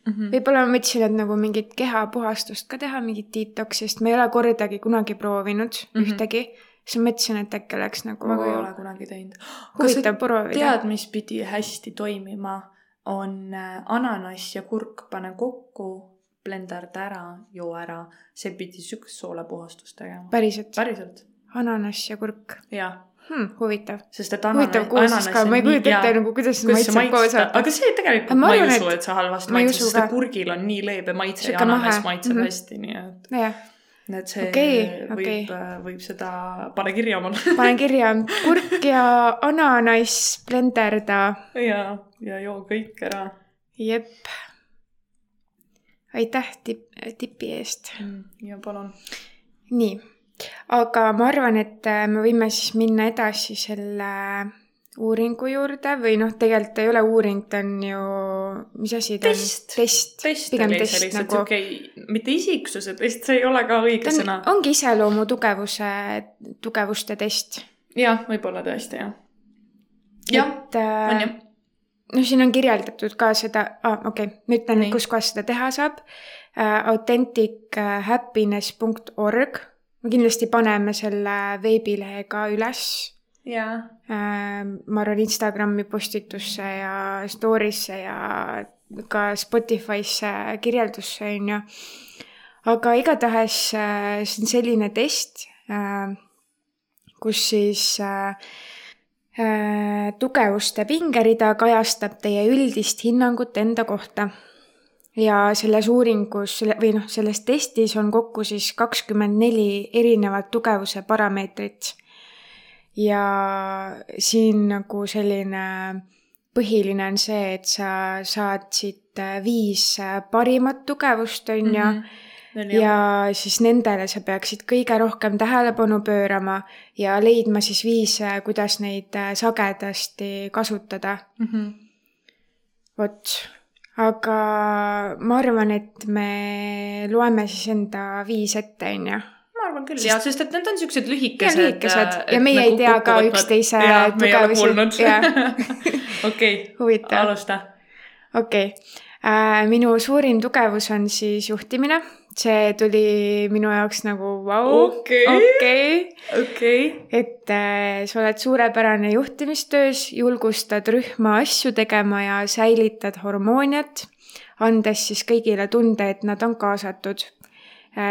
Mhm. võib-olla ma mõtlesin, et nagu mingit kehapuhastust ka teha, mingit detox'i, sest ma ei ole kordagi kunagi proovinud mm. -hmm. ühtegi. Siis ma mõtlesin, et äkki oleks nagu ma ka ei ole kunagi teinud. huvitav proovida. tead, mis pidi hästi toimima, on äh, ananass ja kurk, pane kokku, blenderda ära, joo ära, see pidi siukest soolepuhastust tegema. päriselt, päriselt, ananass ja kurk jah, hmm,. huvitav. sest et huvitav koostis ka, ma ei kujuta ette nagu, kuidas see maitseb koos maitseb, aga see tegelikult ma ei usu, et- see halvasti maitseb, sest kurgil on nii leebe maitse ja Sihuke ananass maitseb Mhm. hästi, nii et, jah, et see Okei, võib okei., võib seda, pane kirja omale. panen kirja kurk ja ananass blenderda. ja, ja joo kõik ära. jep. aitäh tipp, tipi eest. ja palun. nii, aga ma arvan, et äh, me võime siis minna edasi selle uuringu juurde või noh, tegelikult ei ole uuring, ta on ju, mis asi ta Test. on? test. test pigem oli test lihtsalt nagu siuke, mitte isiksuse test, see ei ole ka õige on sõna., ongi iseloomu tugevuse, tugevuste test. jah, võib-olla tõesti jah. jah, äh, on jah. noh, siin on kirjeldatud ka seda ah,, okei okay,, ma ütlen Nii., kus kohas seda teha saab uh,. authentichappiness.org, me kindlasti paneme selle veebilehe ka üles äh,. Ma arvan Instagrami postitusse ja story'sse ja ka Spotify'sse kirjeldusse on ju. aga igatahes äh, see on selline test äh,, kus siis äh, äh, tugevuste pingerida kajastab teie üldist hinnangut enda kohta. ja selles uuringus või noh, selles testis on kokku siis kakskümmend neli erinevat tugevuse parameetrit. Ja siin nagu selline põhiline on see, et sa saad siit äh, viis äh, parimat tugevust, on ju Mhm. ja siis nendele sa peaksid kõige rohkem tähelepanu pöörama ja leidma siis viise, kuidas neid äh, sagedasti kasutada. Mhm. vot, aga ma arvan, et me loeme siis enda viis ette, on ju. Arvan küll jaa, sest et need on siuksed lühikesed. Ja lühikesed. Ja meie ei tea ka üksteise tugevusi. Okei, alusta. okei okay.. minu suurim tugevus on siis juhtimine, see tuli minu jaoks nagu vau, Okei. okei, et äh, sa oled suurepärane juhtimistöös, julgustad rühma asju tegema ja säilitad hormooniat, andes siis kõigile tunde, et nad on kaasatud.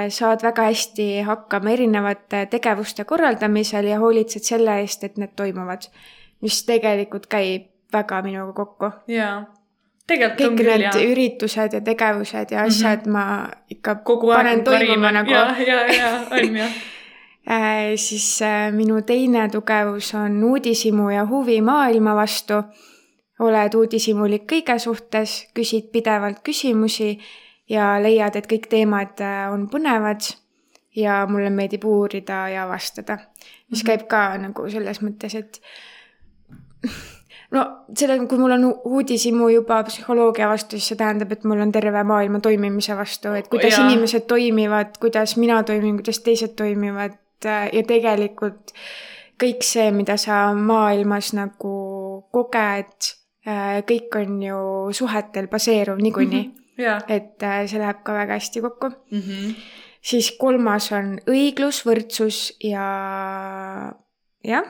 Saad väga hästi hakkama erinevate tegevuste korraldamisel ja hoolitsed selle eest, et need toimuvad, mis tegelikult käib väga minuga kokku. jaa. tegelikult on kõik küll need jaa. üritused ja tegevused ja asjad mm -hmm. ma ikka kogu panen toimuma nagu ja, ja, ja on jah. Äh, siis äh, minu teine tugevus on uudishimu ja huvi maailma vastu. oled uudishimulik kõige suhtes, küsid pidevalt küsimusi ja leiad, et kõik teemad äh, on põnevad ja mulle meeldib uurida ja avastada, mis Mhm. käib ka nagu selles mõttes, et no selle, kui mul on uudishimu juba psühholoogia vastu, siis see tähendab, et mul on terve maailma toimimise vastu, et kuidas Jaa. inimesed toimivad, kuidas mina toimin, kuidas teised toimivad äh, ja tegelikult kõik see, mida sa maailmas nagu koged, kõik on ju suhetel baseeruv niikuinii, jaa. Et äh, see läheb ka väga hästi kokku. Mhm. siis kolmas on õiglus, võrdsus ja jah,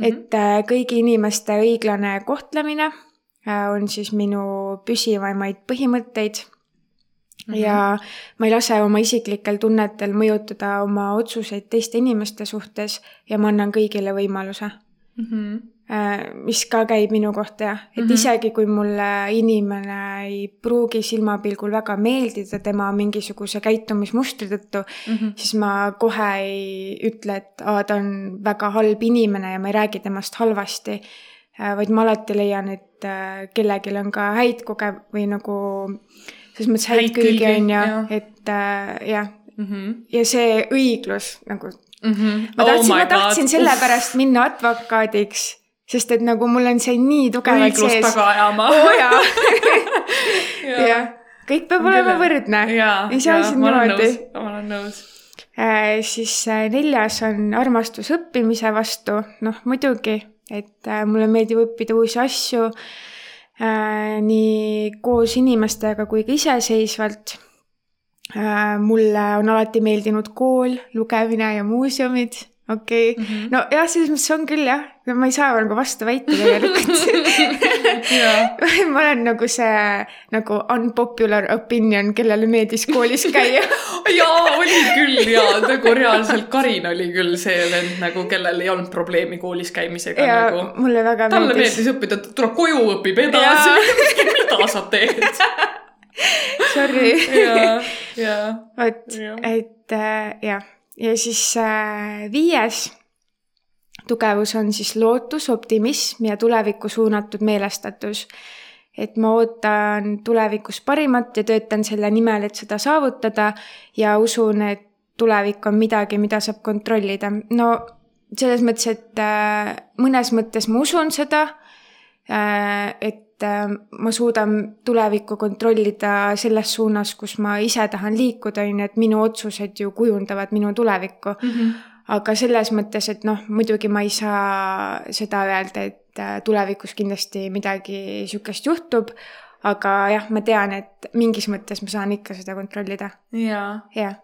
et äh, kõigi inimeste õiglane kohtlemine äh, on siis minu püsivaimaid põhimõtteid mm. -hmm. ja ma ei lase oma isiklikel tunnetel mõjutada oma otsuseid teiste inimeste suhtes ja ma annan kõigile võimaluse, Mhm. Mis ka käib minu kohta jah, et mm. -hmm. isegi kui mulle inimene ei pruugi silmapilgul väga meeldida tema mingisuguse käitumismustri tõttu, Mhm. siis ma kohe ei ütle, et aa, ta on väga halb inimene ja ma ei räägi temast halvasti, vaid ma alati leian, et äh, kellelgi on ka häid koge- või nagu selles mõttes häid, külgi on ju et äh, jah, Mhm. ja see õiglus nagu, Mhm. ma Oh tahtsin oh, ma tahtsin sellepärast minna advokaadiks, sest et nagu mul on see nii tugevalt õiglust sees. taga ajama. oo jaa, jah, kõik peab olema võrdne. ei saa siin niimoodi ma olen nõus. Äh, siis äh, neljas on armastus õppimise vastu, noh muidugi, et äh, mulle meeldib õppida uusi asju äh, nii koos inimestega kui ka iseseisvalt äh,. mulle on alati meeldinud kool, lugemine ja muuseumid, okei okay. mm. -hmm. no jah, selles mõttes on küll jah, ma ei saa nagu vastu väita tegelikult ma olen nagu see nagu unpopular opinion, kellele meeldis koolis käia jaa, oli küll jaa, nagu reaalselt Karin oli küll see vend nagu, kellel ei olnud probleemi koolis käimisega ja nagu. mulle väga talle meeldis. meeldis õppida, ta tuleb koju, õpib edasi. mida sa teed? Sorry. jaa, jaa. vot, et äh, jah, ja siis äh, viies tugevus on siis lootus, optimism ja tulevikku suunatud meelestatus. et ma ootan tulevikus parimat ja töötan selle nimel, et seda saavutada ja usun, et tulevik on midagi, mida saab kontrollida. no selles mõttes, et äh, mõnes mõttes ma usun seda äh,, et äh, ma suudan tulevikku kontrollida selles suunas, kus ma ise tahan liikuda, on ju, et minu otsused ju kujundavad minu tulevikku. aga selles mõttes, et noh, muidugi ma ei saa seda öelda, et äh, tulevikus kindlasti midagi sihukest juhtub, aga jah, ma tean, et mingis mõttes ma saan ikka seda kontrollida, jah.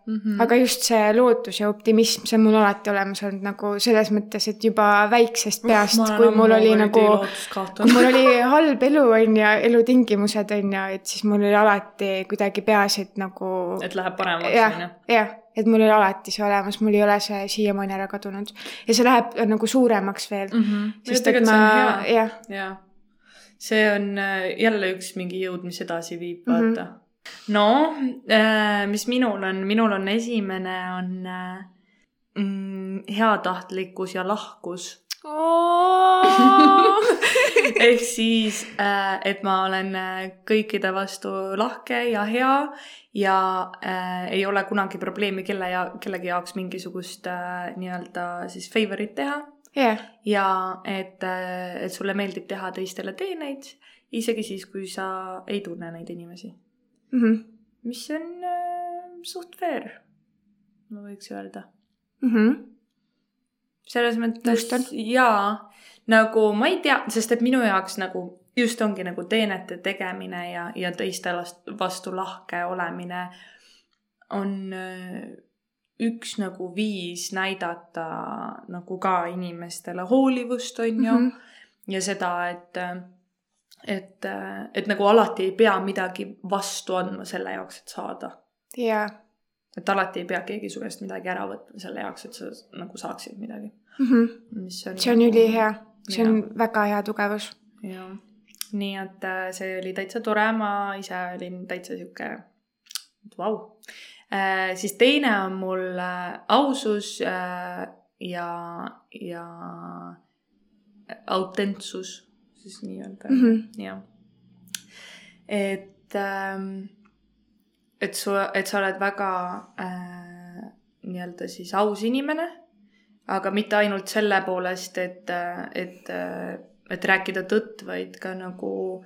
mm. -hmm. aga just see lootus ja optimism, see on mul alati olemas olnud nagu selles mõttes, et juba väiksest peast, kui mul oli nagu, kui mul oli halb elu on ju, elutingimused on ju, et siis mul oli alati kuidagi peas, et nagu et läheb paremaks, jah onju., jah, et mul oli alati see olemas, mul ei ole see siiamaani ära kadunud ja see läheb äh, nagu suuremaks veel mm. Mhm. sest et ma, jah, jaa. See on äh, jälle üks mingi jõud, mis edasi viib, Mhm. vaata mm. -hmm. no, mis minul on, minul on esimene on äh, mm, heatahtlikkus ja lahkus. ehk siis, et ma olen äh, kõikide vastu lahke ja hea ja äh, ei ole kunagi probleemi kelle ja kellegi jaoks mingisugust äh, nii-öelda siis favorit teha jah, ja et, et sulle meeldib teha teistele teeneid, isegi siis, kui sa ei tunne neid inimesi, Mhm. mis on äh, suht fair, ma võiks öelda Mhm. selles mõttes jaa, nagu ma ei tea, sest et minu jaoks nagu just ongi nagu teenete tegemine ja, ja teiste vastu lahke olemine on äh, üks nagu viis näidata nagu ka inimestele hoolivust, on ju, Mhm. ja seda, et et, et nagu alati ei pea midagi vastu andma selle jaoks, et saada. jaa, et alati ei pea keegi su käest midagi ära võtma selle jaoks, et sa nagu saaksid midagi, mis on. See on ülihea, see on väga hea tugevus. jah, nii et äh, see oli täitsa tore, ma ise olin täitsa sihuke, vau. Siis teine on mul äh, ausus äh, ja, ja autentsus siis nii-öelda mm. -hmm. jah. et ähm,, et su, et sa oled väga äh, nii-öelda siis aus inimene, aga mitte ainult selle poolest, et, et, et rääkida tõtt, vaid ka nagu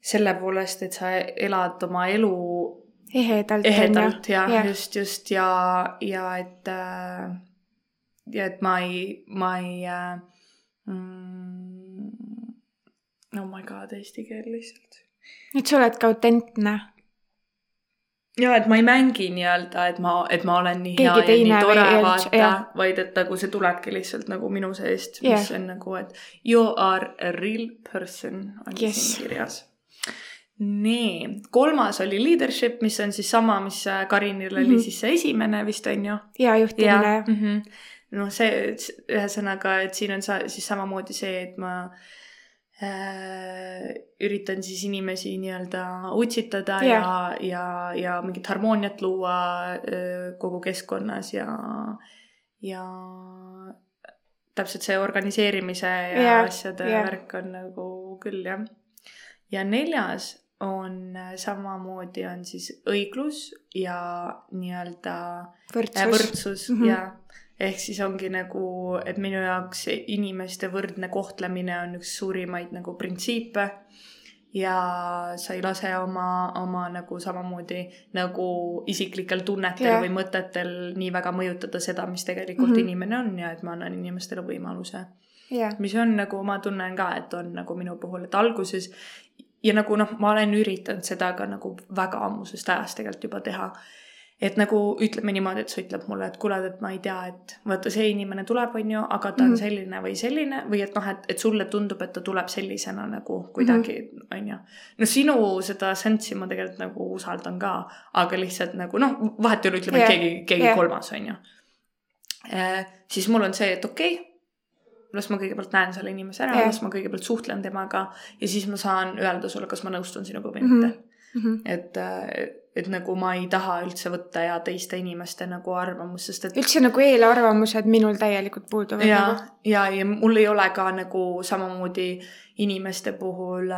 selle poolest, et sa elad oma elu ehedalt. ehedalt ja, ja just, just ja, ja et äh, ja et ma ei, ma ei äh, mm, oh my god, eesti keel lihtsalt. et sa oledki autentne. ja et ma ei mängi nii-öelda, et ma, et ma olen nii Keegi hea ja nii tore vaata vaid et nagu see tulebki lihtsalt nagu minu seest, Jah. mis on nagu, et you are a real person on Yes. siin kirjas. nii, kolmas oli leadership, mis on siis sama, mis äh, Karinil oli mm. -hmm. siis see esimene vist on ju hea juhtimine jah. mm. -hmm. noh, see ühesõnaga, et siin on sa siis samamoodi see, et ma äh, üritan siis inimesi nii-öelda utsitada yeah. ja, ja, ja mingit harmooniat luua äh, kogu keskkonnas ja, ja täpselt see organiseerimise ja yeah, asjade yeah. värk on nagu küll jah. ja neljas on äh, samamoodi on siis õiglus ja nii-öelda äh, võrdsus. võrdsus mm. -hmm. ja ehk siis ongi nagu, et minu jaoks inimeste võrdne kohtlemine on üks suurimaid nagu printsiipe ja sa ei lase oma, oma nagu samamoodi nagu isiklikel tunnetel yeah. või mõtetel nii väga mõjutada seda, mis tegelikult mm. -hmm. inimene on ja et ma annan inimestele võimaluse jah, mis on nagu, ma tunnen ka, et on nagu minu puhul, et alguses ja nagu noh, ma olen üritanud seda ka nagu väga ammusest ajast tegelikult juba teha. et nagu ütleme niimoodi, et sa ütled mulle, et kuule, et ma ei tea, et vaata, see inimene tuleb, on ju, aga ta on Mhm. selline või selline või et noh, et, et sulle tundub, et ta tuleb sellisena nagu kuidagi, on ju. no sinu seda sensi ma tegelikult nagu usaldan ka, aga lihtsalt nagu noh, vahet ei ole, ütleme yeah. keegi, keegi yeah. kolmas, on ju. siis mul on see, et okei okay, las ma kõigepealt näen selle inimese ära yeah., las ma kõigepealt suhtlen temaga ja siis ma saan öelda sulle, kas ma nõustun sinuga või Mhm. mitte. Mhm. et, et nagu ma ei taha üldse võtta ja teiste inimeste nagu arvamust, sest et üldse nagu eelarvamused minul täielikult puuduvad ja nagu., ja, ja mul ei ole ka nagu samamoodi inimeste puhul,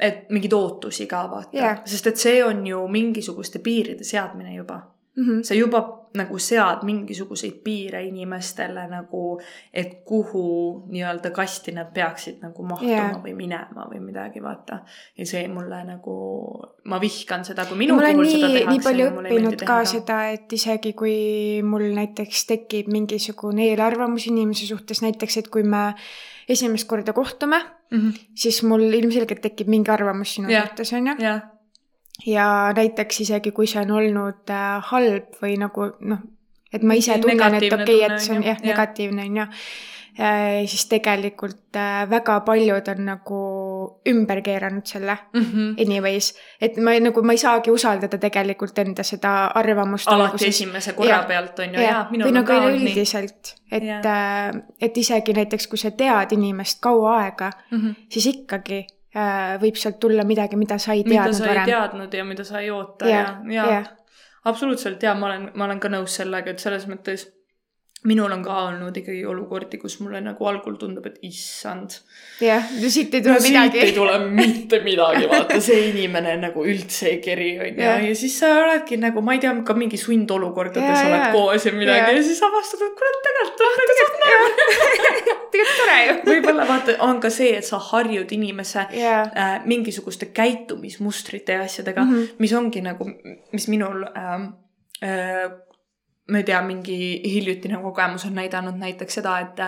et mingeid ootusi ka vaata Jah. sest et see on ju mingisuguste piiride seadmine juba Mhm. sa juba nagu sead mingisuguseid piire inimestele nagu, et kuhu nii-öelda kasti nad peaksid nagu mahtuma yeah. või minema või midagi, vaata. ja see mulle nagu, ma vihkan seda, kui minu puhul seda nii, tehakse. nii palju õppinud ka seda, et isegi kui mul näiteks tekib mingisugune eelarvamus inimese suhtes, näiteks et kui me esimest korda kohtume mm, -hmm. siis mul ilmselgelt tekib mingi arvamus sinu Jah. suhtes, on ju. jah, ja näiteks isegi, kui see on olnud äh, halb või nagu noh, et ma ise tunnen, et okei okay,, et see on jah, jah. negatiivne on ju. siis tegelikult äh, väga paljud on nagu ümber keeranud selle mm. -hmm. anyways, et ma ei- nagu ma ei saagi usaldada tegelikult enda seda arvamust. alati esimese korra Jah. pealt on ju, jaa, minul on nagu ka olnud nii. et et isegi näiteks, kui sa tead inimest kaua aega, Mhm. siis ikkagi äh, võib sealt tulla midagi, mida sa ei mida teadnud sa ei varem. teadnud ja mida sa ei oota ja ja jah, absoluutselt ja ma olen, ma olen ka nõus sellega, et selles mõttes minul on ka olnud ikkagi olukordi, kus mulle nagu algul tundub, et issand. jah, siit ei tule midagi. ei tule mitte midagi, vaata see inimene nagu üldse ei keri, onju. Ja siis sa oledki nagu, ma ei tea, ka mingi sundolukordades oled jaa. koos ja midagi Jaa. ja siis avastad, et kurat, tegelikult on nagu saab tegelikult tore ju. võib-olla vaata, on ka see, et sa harjud inimese jaa, äh, mingisuguste käitumismustrite ja asjadega mm. -hmm. mis ongi nagu, mis minul äh,, äh, ma ei tea, mingi hiljutine kogemus on näidanud näiteks seda, et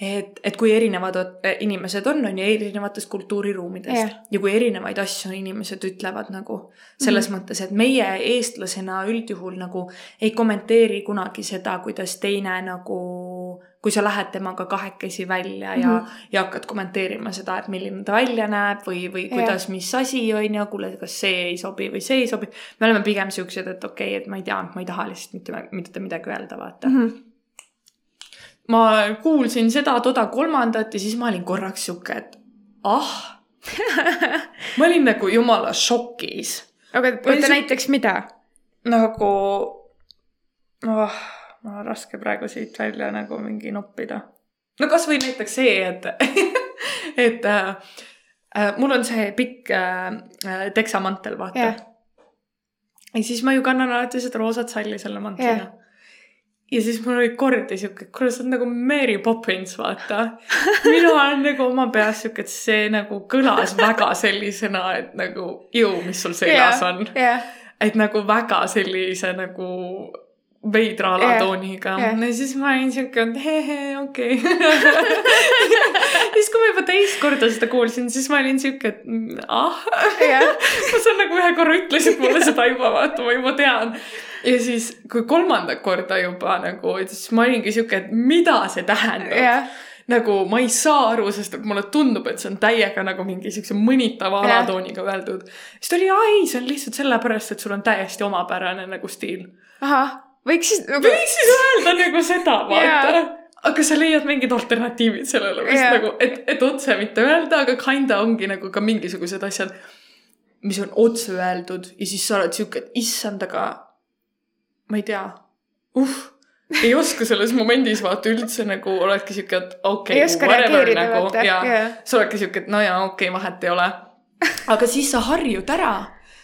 et, et kui erinevad ot- inimesed on, on ju erinevatest kultuuriruumidest yeah. ja kui erinevaid asju inimesed ütlevad nagu selles mm -hmm. mõttes, et meie eestlasena üldjuhul nagu ei kommenteeri kunagi seda, kuidas teine nagu, kui sa lähed temaga kahekesi välja ja mm. -hmm. ja hakkad kommenteerima seda, et milline ta välja näeb või, või kuidas, mis asi on ju, kuule, kas see ei sobi või see ei sobi. me oleme pigem siuksed, et okei okay,, et ma ei tea, ma ei taha lihtsalt mitte, mitte midagi öelda, vaata mm. -hmm. ma kuulsin seda-toda kolmandat ja siis ma olin korraks sihuke, et ah. ma olin nagu jumala šokis aga see- näiteks mida? nagu oh,, mul on raske praegu siit välja nagu mingi noppida. no kasvõi näiteks see, et, et äh, äh, mul on see pikk äh, äh, teksamantel, vaata Jah. ja siis ma ju kannan alati seda roosat salli selle mantliga Jah. ja siis mul oli kordi siuke, kuule, sa oled nagu Mary Poppins, vaata. mina olen nagu oma peas siuke, et see nagu kõlas väga sellisena, et nagu jõu, mis sul seljas on. jah, et nagu väga sellise nagu veidra alatooniga jah. ja siis ma olin siuke, et hehe, okei. siis, kui ma juba teist korda seda kuulsin, siis ma olin siuke, et ah. jah, ma saan nagu ühe korra ütlesid mulle seda juba, vaata, ma juba tean. ja siis, kui kolmandat korda juba nagu, siis ma olingi siuke, et mida see tähendab jah, nagu ma ei saa aru, sest et mulle tundub, et see on täiega nagu mingi siukse mõnitava alatooniga öeldud. siis ta oli, aa ei, see on lihtsalt sellepärast, et sul on täiesti omapärane nagu stiil. ahah, võiks siis nagu, võiks siis öelda nagu seda, vaata Jaa. aga sa leiad mingid alternatiivid sellele, mis Jaa. nagu, et, et otse mitte öelda, aga kinda ongi nagu ka mingisugused asjad, mis on otse öeldud ja siis sa oled siuke, et issand, aga ma ei tea, uh, ei oska selles momendis vaata üldse nagu oledki siuke, et okei ei okay,, whatever nagu vaata, ja jah. sa oledki siuke, et no jaa, okei okay,, vahet ei ole. aga siis sa harjud ära.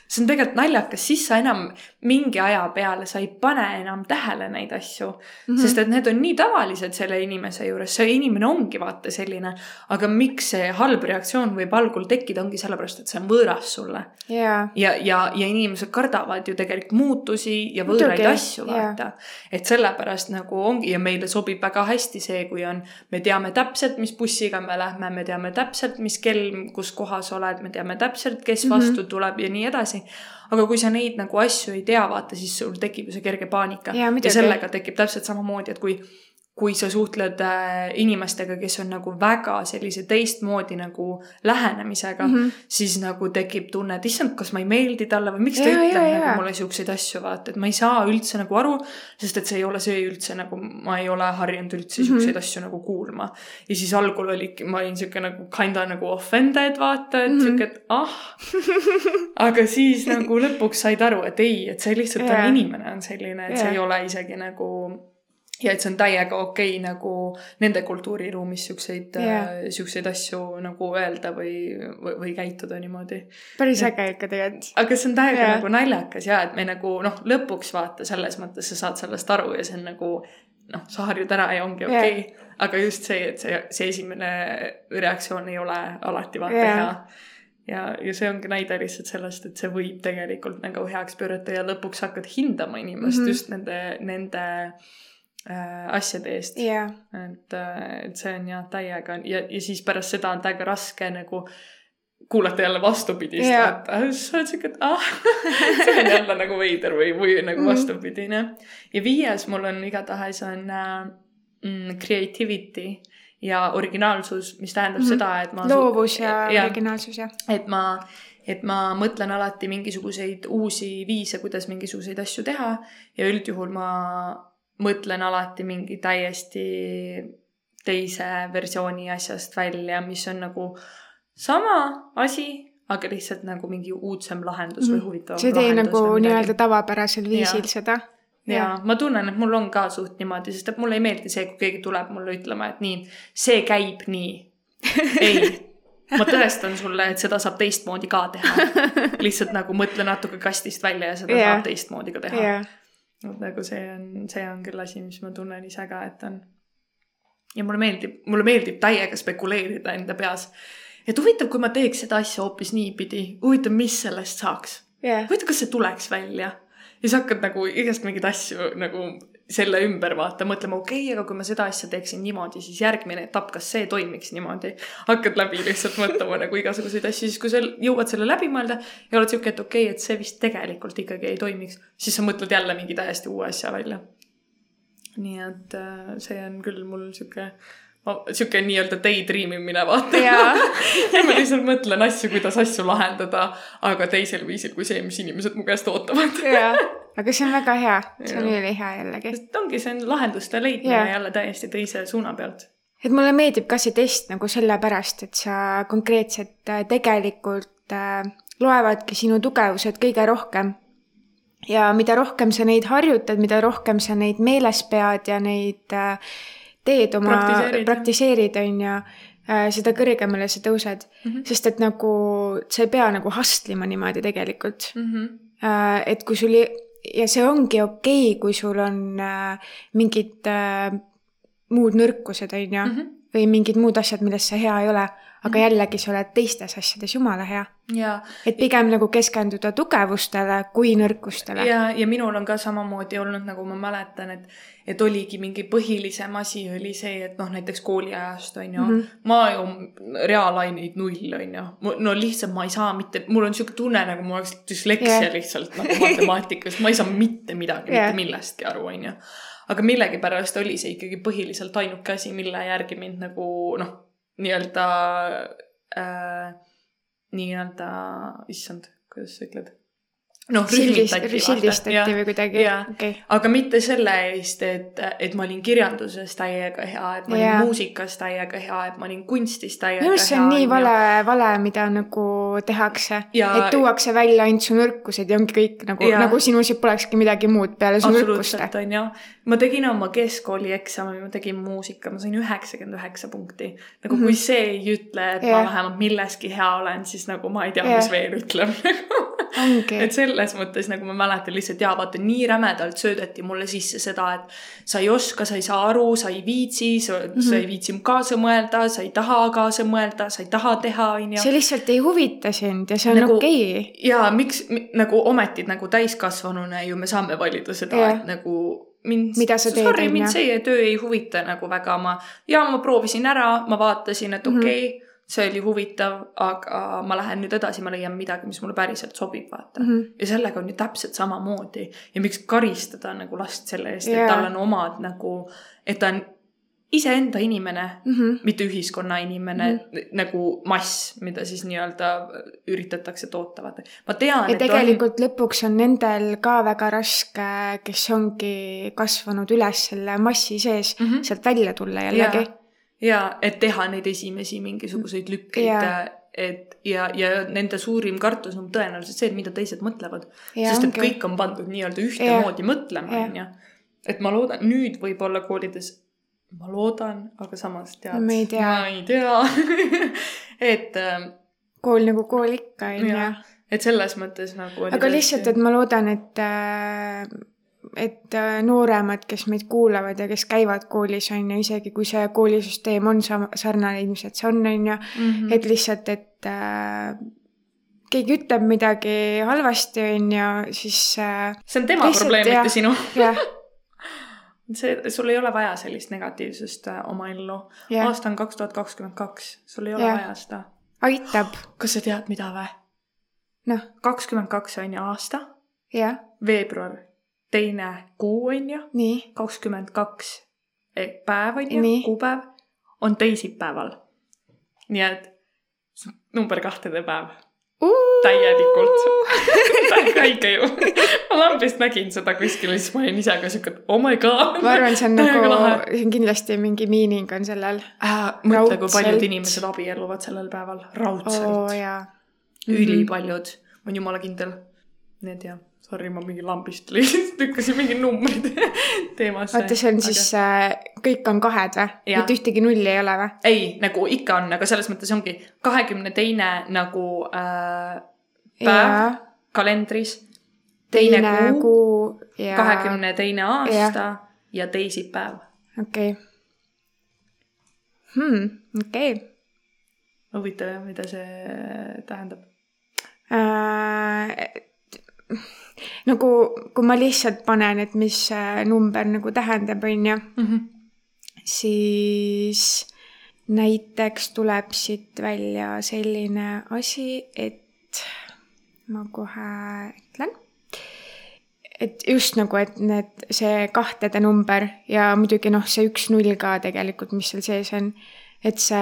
see on tegelikult naljakas, siis sa enam mingi aja peale, sa ei pane enam tähele neid asju mm. -hmm. sest et need on nii tavalised selle inimese juures, see inimene ongi vaata selline. aga miks see halb reaktsioon võib algul tekkida, ongi sellepärast, et see on võõras sulle. jaa, ja, ja, ja inimesed kardavad ju tegelikult muutusi ja võõraid Muidugi, asju vaata. et sellepärast nagu ongi ja meile sobib väga hästi see, kui on, me teame täpselt, mis bussiga me lähme, me teame täpselt, mis kell, kus kohas oled, me teame täpselt, kes vastu mm -hmm. tuleb ja nii edasi. aga kui sa neid nagu asju ei tea, vaata, siis sul tekib ju see kerge paanika. Ja sellega tekib täpselt samamoodi, et kui kui sa suhtled äh, inimestega, kes on nagu väga sellise teistmoodi nagu lähenemisega mm. -hmm. siis nagu tekib tunne, et issand, kas ma ei meeldi talle või miks ta Jaa, ütleb jaa, nagu jaa. mulle siukseid asju, vaata, et ma ei saa üldse nagu aru, sest et see ei ole see üldse nagu, ma ei ole harjunud üldse siukseid mm -hmm. asju nagu kuulma. ja siis algul oligi, ma olin siuke nagu kinda nagu offended, vaata, et mm. -hmm. siuke, et ah. aga siis nagu lõpuks said aru, et ei, et see lihtsalt. Jaa. on inimene on selline, et yeah. see ei ole isegi nagu ja et see on täiega okei okay, nagu nende kultuuriruumis siukseid yeah., siukseid asju nagu öelda või, või, või käituda niimoodi. päris äge ikka tegelikult. aga see on täiega yeah. nagu naljakas ja et me nagu noh, lõpuks vaata selles mõttes sa saad sellest aru ja see on nagu noh, sa harjud ära ja ongi okei okay. aga just see, et see, see esimene reaktsioon ei ole alati vaata Jaa. hea ja, ja see ongi näide lihtsalt sellest, et see võib tegelikult nagu heaks pöörata ja lõpuks hakkad hindama inimest mm. -hmm. just nende, nende äh, asjade eest jaa, et, et see on jah täiega ja, ja siis pärast seda on täiega raske nagu kuulata jälle vastupidist Jaa. vaata, siis sa oled siuke, et ah, see on jälle nagu veider või, või nagu Mhm. vastupidine. ja viies mul on igatahes on äh, mm, creativity ja originaalsus, mis tähendab mm seda, et ma. loovus ja, ja originaalsus jah. et ma, et ma mõtlen alati mingisuguseid uusi viise, kuidas mingisuguseid asju teha ja üldjuhul ma mõtlen alati mingi täiesti teise versiooni asjast välja, mis on nagu sama asi, aga lihtsalt nagu mingi uudsem lahendus või Mhm. huvitavam sa ei tee nagu nii-öelda tavapärasel viisil Jaa. seda. ja ma tunnen, et mul on ka suht niimoodi, sest et mulle ei meeldi see, kui keegi tuleb mulle ütlema, et nii, see käib nii. ei, ma tõestan sulle, et seda saab teistmoodi ka teha. lihtsalt nagu mõtle natuke kastist välja ja seda yeah. saab teistmoodi ka teha jah, et nagu see on, see on küll asi, mis ma tunnen ise ka, et on. ja mulle meeldib, mulle meeldib täiega spekuleerida enda peas. et huvitav, kui ma teeks seda asja hoopis niipidi, huvitav, mis sellest saaks jah, huvitav, kas see tuleks välja? ja siis hakkad nagu igast mingeid asju nagu selle ümber vaata, mõtlema, okei okay,, aga kui ma seda asja teeksin niimoodi, siis järgmine etapp, kas see toimiks niimoodi. hakkad läbi lihtsalt mõtlema nagu igasuguseid asju, siis kui sa jõuad selle läbi mõelda ja oled siuke, et okei okay,, et see vist tegelikult ikkagi ei toimiks, siis sa mõtled jälle mingi täiesti uue asja välja. nii et äh, see on küll mul siuke, siuke nii-öelda daydream imine vaata jaa, ja ma lihtsalt mõtlen asju, kuidas asju lahendada, aga teisel viisil kui see, mis inimesed mu käest ootavad. jaa. aga see on väga hea, see on ülihea jällegi. ongi, see on lahenduste leidmine Jaa. jälle täiesti teise suuna pealt. et mulle meeldib ka see test nagu sellepärast, et sa konkreetselt äh, tegelikult äh, loevadki sinu tugevused kõige rohkem. ja mida rohkem sa neid harjutad, mida rohkem sa neid meeles pead ja neid äh, teed oma, Praktiseerid, on ju, seda kõrgemale sa tõused mm. -hmm. sest et nagu sa ei pea nagu hustlema niimoodi tegelikult. Mm -hmm. Et kui sul ei- ja see ongi okei okay,, kui sul on äh, mingid äh, muud nõrkused, on ju, Mhm. või mingid muud asjad, milles sa hea ei ole, aga jällegi sa oled teistes asjades jumala hea. ja, et pigem nagu keskenduda tugevustele kui nõrkustele. ja, ja minul on ka samamoodi olnud, nagu ma mäletan, et, et oligi mingi põhilisem asi oli see, et noh, näiteks kooliajast on ju mm. -hmm. ma ju reaalaineid null on ju, no lihtsalt ma ei saa mitte, mul on siuke tunne, nagu mul oleks düsleksia yeah. lihtsalt nagu matemaatikas, ma ei saa mitte midagi yeah., mitte millestki aru, on ju. aga millegipärast oli see ikkagi põhiliselt ainuke asi, mille järgi mind nagu noh, nii-öelda äh,, nii-öelda, issand, kuidas sa ütled? noh, rühmitati. sildistati või kuidagi, okei. aga mitte selle eest, et, et ma olin kirjanduses täiega hea, et ma olin Jaa. muusikas täiega hea, et ma olin kunstis täiega minu hea. arust see on nii vale, vale, mida nagu tehakse. Ja- et tuuakse välja ainult su nõrkused ja ongi kõik nagu, nagu sinus ei polekski midagi muud peale su nõrkuste on ju. ma tegin oma keskkooli eksami, ma tegin muusika, ma sain üheksakümmend üheksa punkti. nagu mm -hmm. kui see ei ütle, et Jah. ma vähemalt milleski hea olen, siis nagu ma ei tea, mis veel ütleb ongi et. selles mõttes nagu ma mäletan lihtsalt jaa, vaata nii rämedalt söödeti mulle sisse seda, et sa ei oska, sa ei saa aru, sa ei viitsi, sa mm, -hmm. ei viitsi kaasa mõelda, sa ei taha kaasa mõelda, sa ei taha teha, onju. see lihtsalt ei huvita sind ja see on Nagu- okei okay.. ja miks nagu ometi nagu täiskasvanuna ju me saame valida seda yeah., et nagu mind, Mida sa teed, sorry, mind see töö ei huvita nagu väga, ma ja ma proovisin ära, ma vaatasin, et Mhm. okei okay,, see oli huvitav, aga ma lähen nüüd edasi, ma leian midagi, mis mulle päriselt sobib, vaata mm. -hmm. ja sellega on ju täpselt samamoodi ja miks karistada nagu last selle eest yeah., et tal on omad nagu, et ta on iseenda inimene Mm -hmm. mitte ühiskonna inimene mm, -hmm. nagu mass, mida siis nii-öelda üritatakse toota, vaata. ma tean, ja et on, tegelikult lõpuks on nendel ka väga raske, kes ongi kasvanud üles selle massi sees mm. -hmm. sealt välja tulla jällegi. Ja et teha neid esimesi mingisuguseid lükkeid Jaa. et ja, ja nende suurim kartus on tõenäoliselt see, et mida teised mõtlevad. Ja sest et ongi. kõik on pandud nii-öelda ühtemoodi mõtlema, Jaa. onju. et ma loodan, nüüd võib-olla koolides, ma loodan, aga samas tead. Me ei tea. ma ei tea et, kool nagu kool ikka, on ju. et selles mõttes nagu. aga lihtsalt, et ma loodan, et, et äh, nooremad, kes meid kuulavad ja kes käivad koolis, on ju, isegi kui see koolisüsteem on sama, sarnane ilmselt see on, on ju, mm. et lihtsalt, et äh, keegi ütleb midagi halvasti, on ju, siis äh, see on tema lihtsalt, probleem, mitte sinu. jah, see, sul ei ole vaja sellist negatiivsust äh, oma ellu Jah. aasta on kaks tuhat kakskümmend kaks, sul ei ole Jah. vaja seda. aitab, kas sa tead, mida või? noh, kakskümmend kaks on ju aasta, jah, veebruar, teine kuu on ju, nii, kakskümmend kaks päev on ju Nii., kuupäev on teisipäeval. nii et number kahtede päev, täielikult. täiega õige ju. ma lambist nägin seda kuskil ja siis ma olin ise ka siuke, et oh my god. ma arvan, see on nagu see on kindlasti mingi meaning on sellel. äh,. mõtle, kui paljud inimesed abielluvad sellel päeval, raudselt oh, ülipaljud, on jumala kindel. Need jah, sorry, ma mingi lambist lihtsalt lükkasin mingid numbrid teemasse. vaata, see on siis, kõik on kahed või? Mitte ühtegi nulli ei ole või? ei, nagu ikka on, aga selles mõttes ongi kahekümne teine nagu äh, päev kalendris, teine, kuu, ja kahekümne teine aasta ja, ja teisipäev. okei okay. hmm,. okei okay. huvitav jah, mida see tähendab. äh,. nagu, kui ma lihtsalt panen, et mis see number nagu tähendab, on ju, siis näiteks tuleb siit välja selline asi, et ma kohe ütlen. et just nagu, et need, see kahtede number ja muidugi noh, see üks null ka tegelikult, mis seal sees on, et see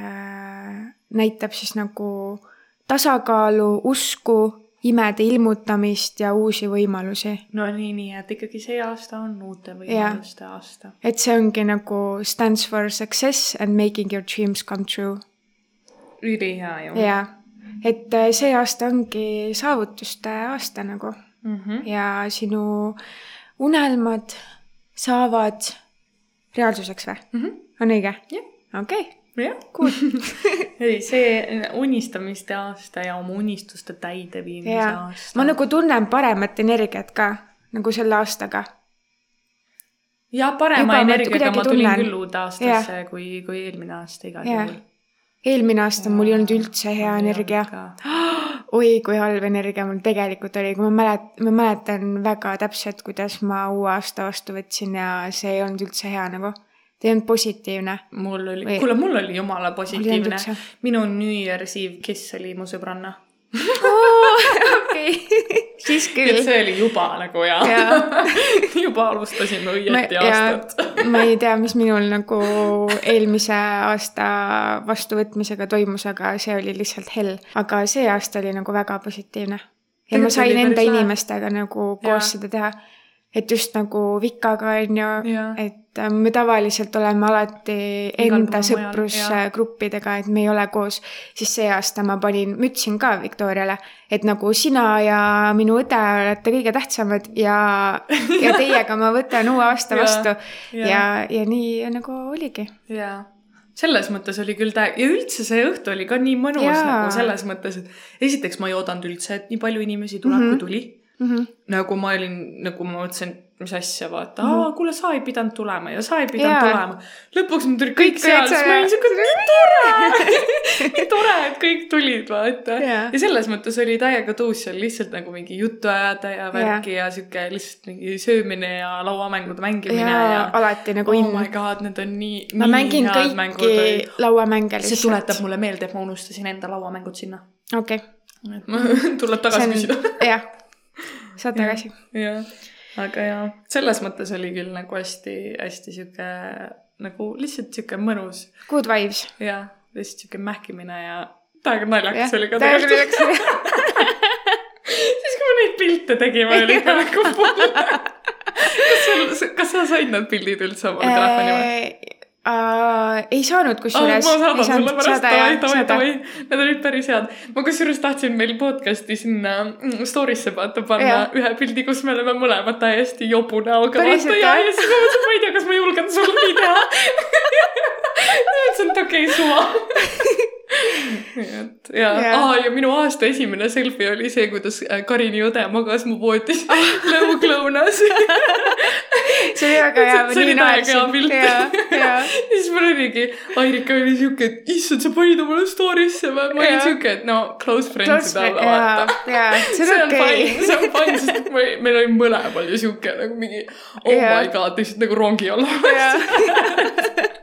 äh, näitab siis nagu tasakaalu, usku, imede ilmutamist ja uusi võimalusi. no nii, nii et ikkagi see aasta on uute võimaluste aasta. et see ongi nagu stands for success and making your dreams come true. ülihea ju. jaa, et äh, see aasta ongi saavutuste aasta nagu Mm -hmm. ja sinu unelmad saavad reaalsuseks või? Mm -hmm. on õige? Jah. okei, jah, cool. ei, see unistamiste aasta ja oma unistuste täideviimise jaa. aasta. ma nagu tunnen paremat energiat ka nagu selle aastaga. ja parema Juba energiaga ma tulin tunnen. küll uude aastasse kui, kui eelmine aasta igal juhul. eelmine aasta mul ei olnud üldse hea energia. oi, kui halb energia mul tegelikult oli, kui ma mälet-, ma mäletan väga täpselt, kuidas ma uue aasta vastu võtsin ja see ei olnud üldse hea nagu. Ei olnud positiivne. mul oli Või-, kuule, mul oli jumala positiivne minu New Year's Eve kiss oli mu sõbranna. okei, siis et küll. see oli juba nagu Jaa. juba alustasime õieti aastat. ma ei tea, mis minul nagu eelmise aasta vastuvõtmisega toimus, aga see oli lihtsalt hell. aga see aasta oli nagu väga positiivne. ja ma Tegelikult sain oli enda inimestega nagu koos seda teha. Et just nagu Vikaga on ju et äh, me tavaliselt oleme alati enda sõprusgruppidega, et me ei ole koos. siis see aasta ma panin, ma ütlesin ka Viktoriale, et nagu sina ja minu õde olete kõige tähtsamad ja, ja teiega ma võtan uue aasta vastu. jaa. ja, ja nii nagu oligi. jaa, selles mõttes oli küll tä- ja üldse see õhtu oli ka nii mõnus Jaa. nagu selles mõttes, et esiteks ma ei oodanud üldse, et nii palju inimesi tuleb mm, Mhm. -hmm. kui tuli. Nagu ma olin, nagu ma mõtlesin, mis asja, vaata, aa, kuule, sa ei pidanud tulema ja sa ei pidanud. Jaa. tulema. lõpuks mul tuli kõik Kõik seal, siis ma olin siuke, nii tore, nii tore, et kõik tulid, vaata. Jaa. ja selles mõttes oli täiega tuus seal lihtsalt nagu mingi juttu ajada ja värki ja siuke lihtsalt mingi söömine ja lauamängude mängimine ja ja, alati nagu oh in my. god, need on nii, ma nii mängin head mängud kõiki lauamänge see tuletab. mulle meelde, et ma unustasin enda lauamängud sinna. okei, ma, tuleb tagasi küsida. jah, saad tagasi. jah, aga jaa, selles mõttes oli küll nagu hästi-hästi sihuke nagu lihtsalt sihuke mõnus Good vibes. ja lihtsalt sihuke mähkimine ja täiega naljakas jah, oli ka tegelikult. siis, kui me neid pilte tegime, oli ikka nagu kas sul, kas sa said need pildid üldse oma telefoni või? Uh, ei saanud kusjuures. ma saadan sulle pärast, davai, davai, davai need olid päris head. ma kusjuures tahtsin meil podcast'i sinna mm, story'sse vaata panna Jah. ühe pildi, kus me oleme mõlemad täiesti jobu näoga. Ja, ja siis ma mõtlesin, ma ei tea, kas ma julgen sulle nii teha. mõtlesin, et okei okay,, suva. et ja Jah. ah,, ja minu aasta esimene selfie oli see, kuidas äh, Karini õde magas mu voodis lõuklõunas. see oli väga hea, See oli täiega hea pilt. ja, siis mul oligi, Airika oli siuke, et issand, sa panid omale story'sse või? ma olin siuke, et no close friends Close ida alla friend- vaata. see on okei. fine, see on fine, sest me, meil oli mõlemal ju siuke nagu mingi oh Jaa. my god, lihtsalt nagu rongi alla.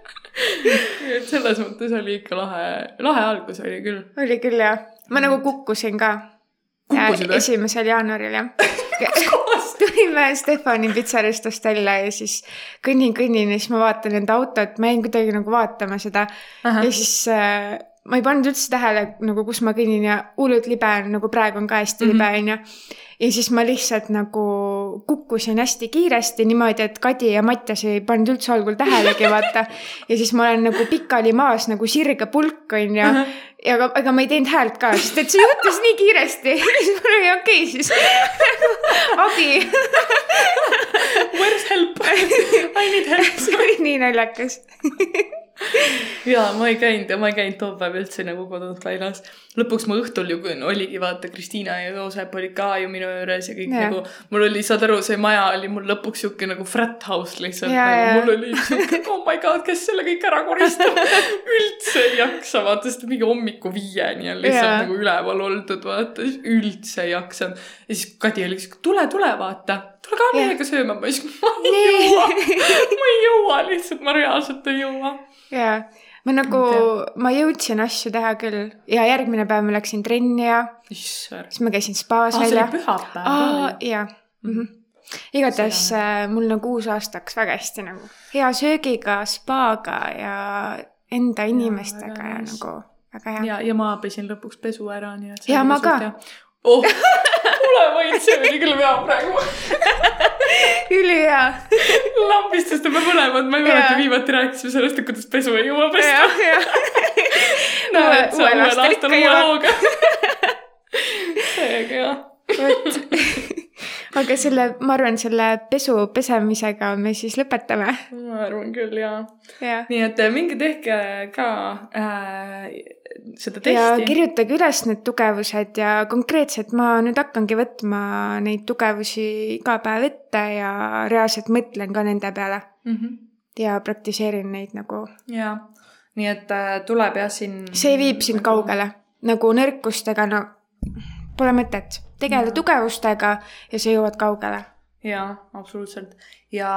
Ja et selles mõttes oli ikka lahe, lahe algus oli küll. oli küll jah. ma nagu kukkusin ka. Esimesel jaanuaril jah. tulime Stefani pitsaristust välja ja siis kõnnin, kõnnin ja siis ma vaatan enda autot, ma jäin kuidagi nagu vaatama seda Ahah. ja siis äh, ma ei pannud üldse tähele nagu, kus ma kõnnin ja hullult libe on, nagu praegu on ka hästi Mhm. libe onju. Ja siis ma lihtsalt nagu kukkusin hästi kiiresti niimoodi, et Kadi ja Mattias ei pannud üldse algul tähelegi, vaata. ja siis ma olen nagu pikali maas nagu sirge pulk onju Ahah. ja aga, aga ma ei teinud häält ka, sest et see juhtus nii kiiresti. siis mul oli okei okay, siis. abi, Where's help? I need help. see oli nii naljakas. jaa, ma ei käinud ja ma ei käinud too päev üldse nagu kodunt väljas. Lõpuks ma õhtul ju kui oligi, vaata, Kristiina ja Joosep olid ka ju minu juures ja kõik yeah. nagu, mul oli, saad aru, see maja oli mul lõpuks sihuke nagu frat house lihtsalt nagu mul oli sihuke, oh my god, kes selle kõik ära koristab. üldse ei jaksa, vaata, sest mingi hommiku viieni on lihtsalt yeah. nagu üleval oldud, vaata, üldse ei jaksanud. ja siis Kadi oli sihuke, tule, tule, vaata, tule ka meiega sööma, ma siis, ma ei jõua, ma ei jõua lihtsalt, ma reaalselt ei jõua jaa, ma nagu, ma jõudsin asju teha küll ja järgmine päev ma läksin trenni ja issand. siis ma käisin spaas aa, see välja pühapäev jaa mm -hmm. igatahes äh, mul nagu uus aasta hakkas väga hästi nagu hea söögiga, spaaga ja enda inimestega ja nice. nagu väga hea. ja, ja ma pesin lõpuks pesu ära, nii et. Jaa, ma ka.. oh, kuule, võid, see oli küll hea praegu. ülihea. lambistest me mõlemad, ma ei mäleta viimati rääkisime sellest, et kuidas pesu ei jõua pesta. jah. näed, sa uuel aastal uue hooga. seega jah. vot. aga selle, ma arvan, selle pesu pesemisega me siis lõpetame. ma arvan küll jaa. jah. nii et äh, minge tehke ka äh, seda ja testi. kirjutage üles need tugevused ja konkreetselt ma nüüd hakkangi võtma neid tugevusi iga päev ette ja reaalselt mõtlen ka nende peale mm. -hmm. ja praktiseerin neid nagu. jaa, nii et äh, tuleb jah siin. see viib sind kaugele, nagu nõrkustega, no pole mõtet, tegele Jaa. tugevustega ja sa jõuad kaugele. jaa, absoluutselt. Ja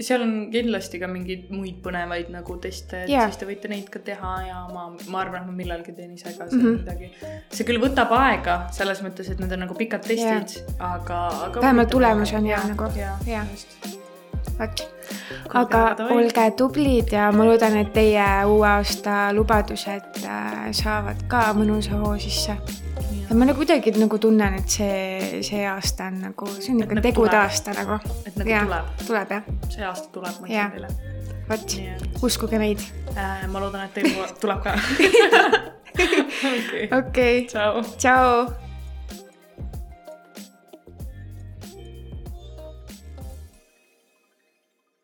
seal on kindlasti ka mingeid muid põnevaid nagu teste, et Jaa. siis te võite neid ka teha ja ma, ma arvan, et ma millalgi teen ise ka seal mm -hmm. midagi. see küll võtab aega selles mõttes, et need on nagu pikad testid, aga, aga. Vähemalt tulemus on hea nagu. Jaa. just. vot, aga olge tublid ja ma loodan, et teie uue aasta lubadused äh, saavad ka mõnusa hoo sisse. Ja ma nagu kuidagi nagu tunnen, et see, see aasta on nagu, see on ikka nagu tegude tuleb. aasta nagu. et nagu Jaa. tuleb, tuleb jah, see aasta tuleb, ma ütlen teile. vot, uskuge meid. äh, ma loodan, et teil tuleb ka. okei, okei, tšau. tšau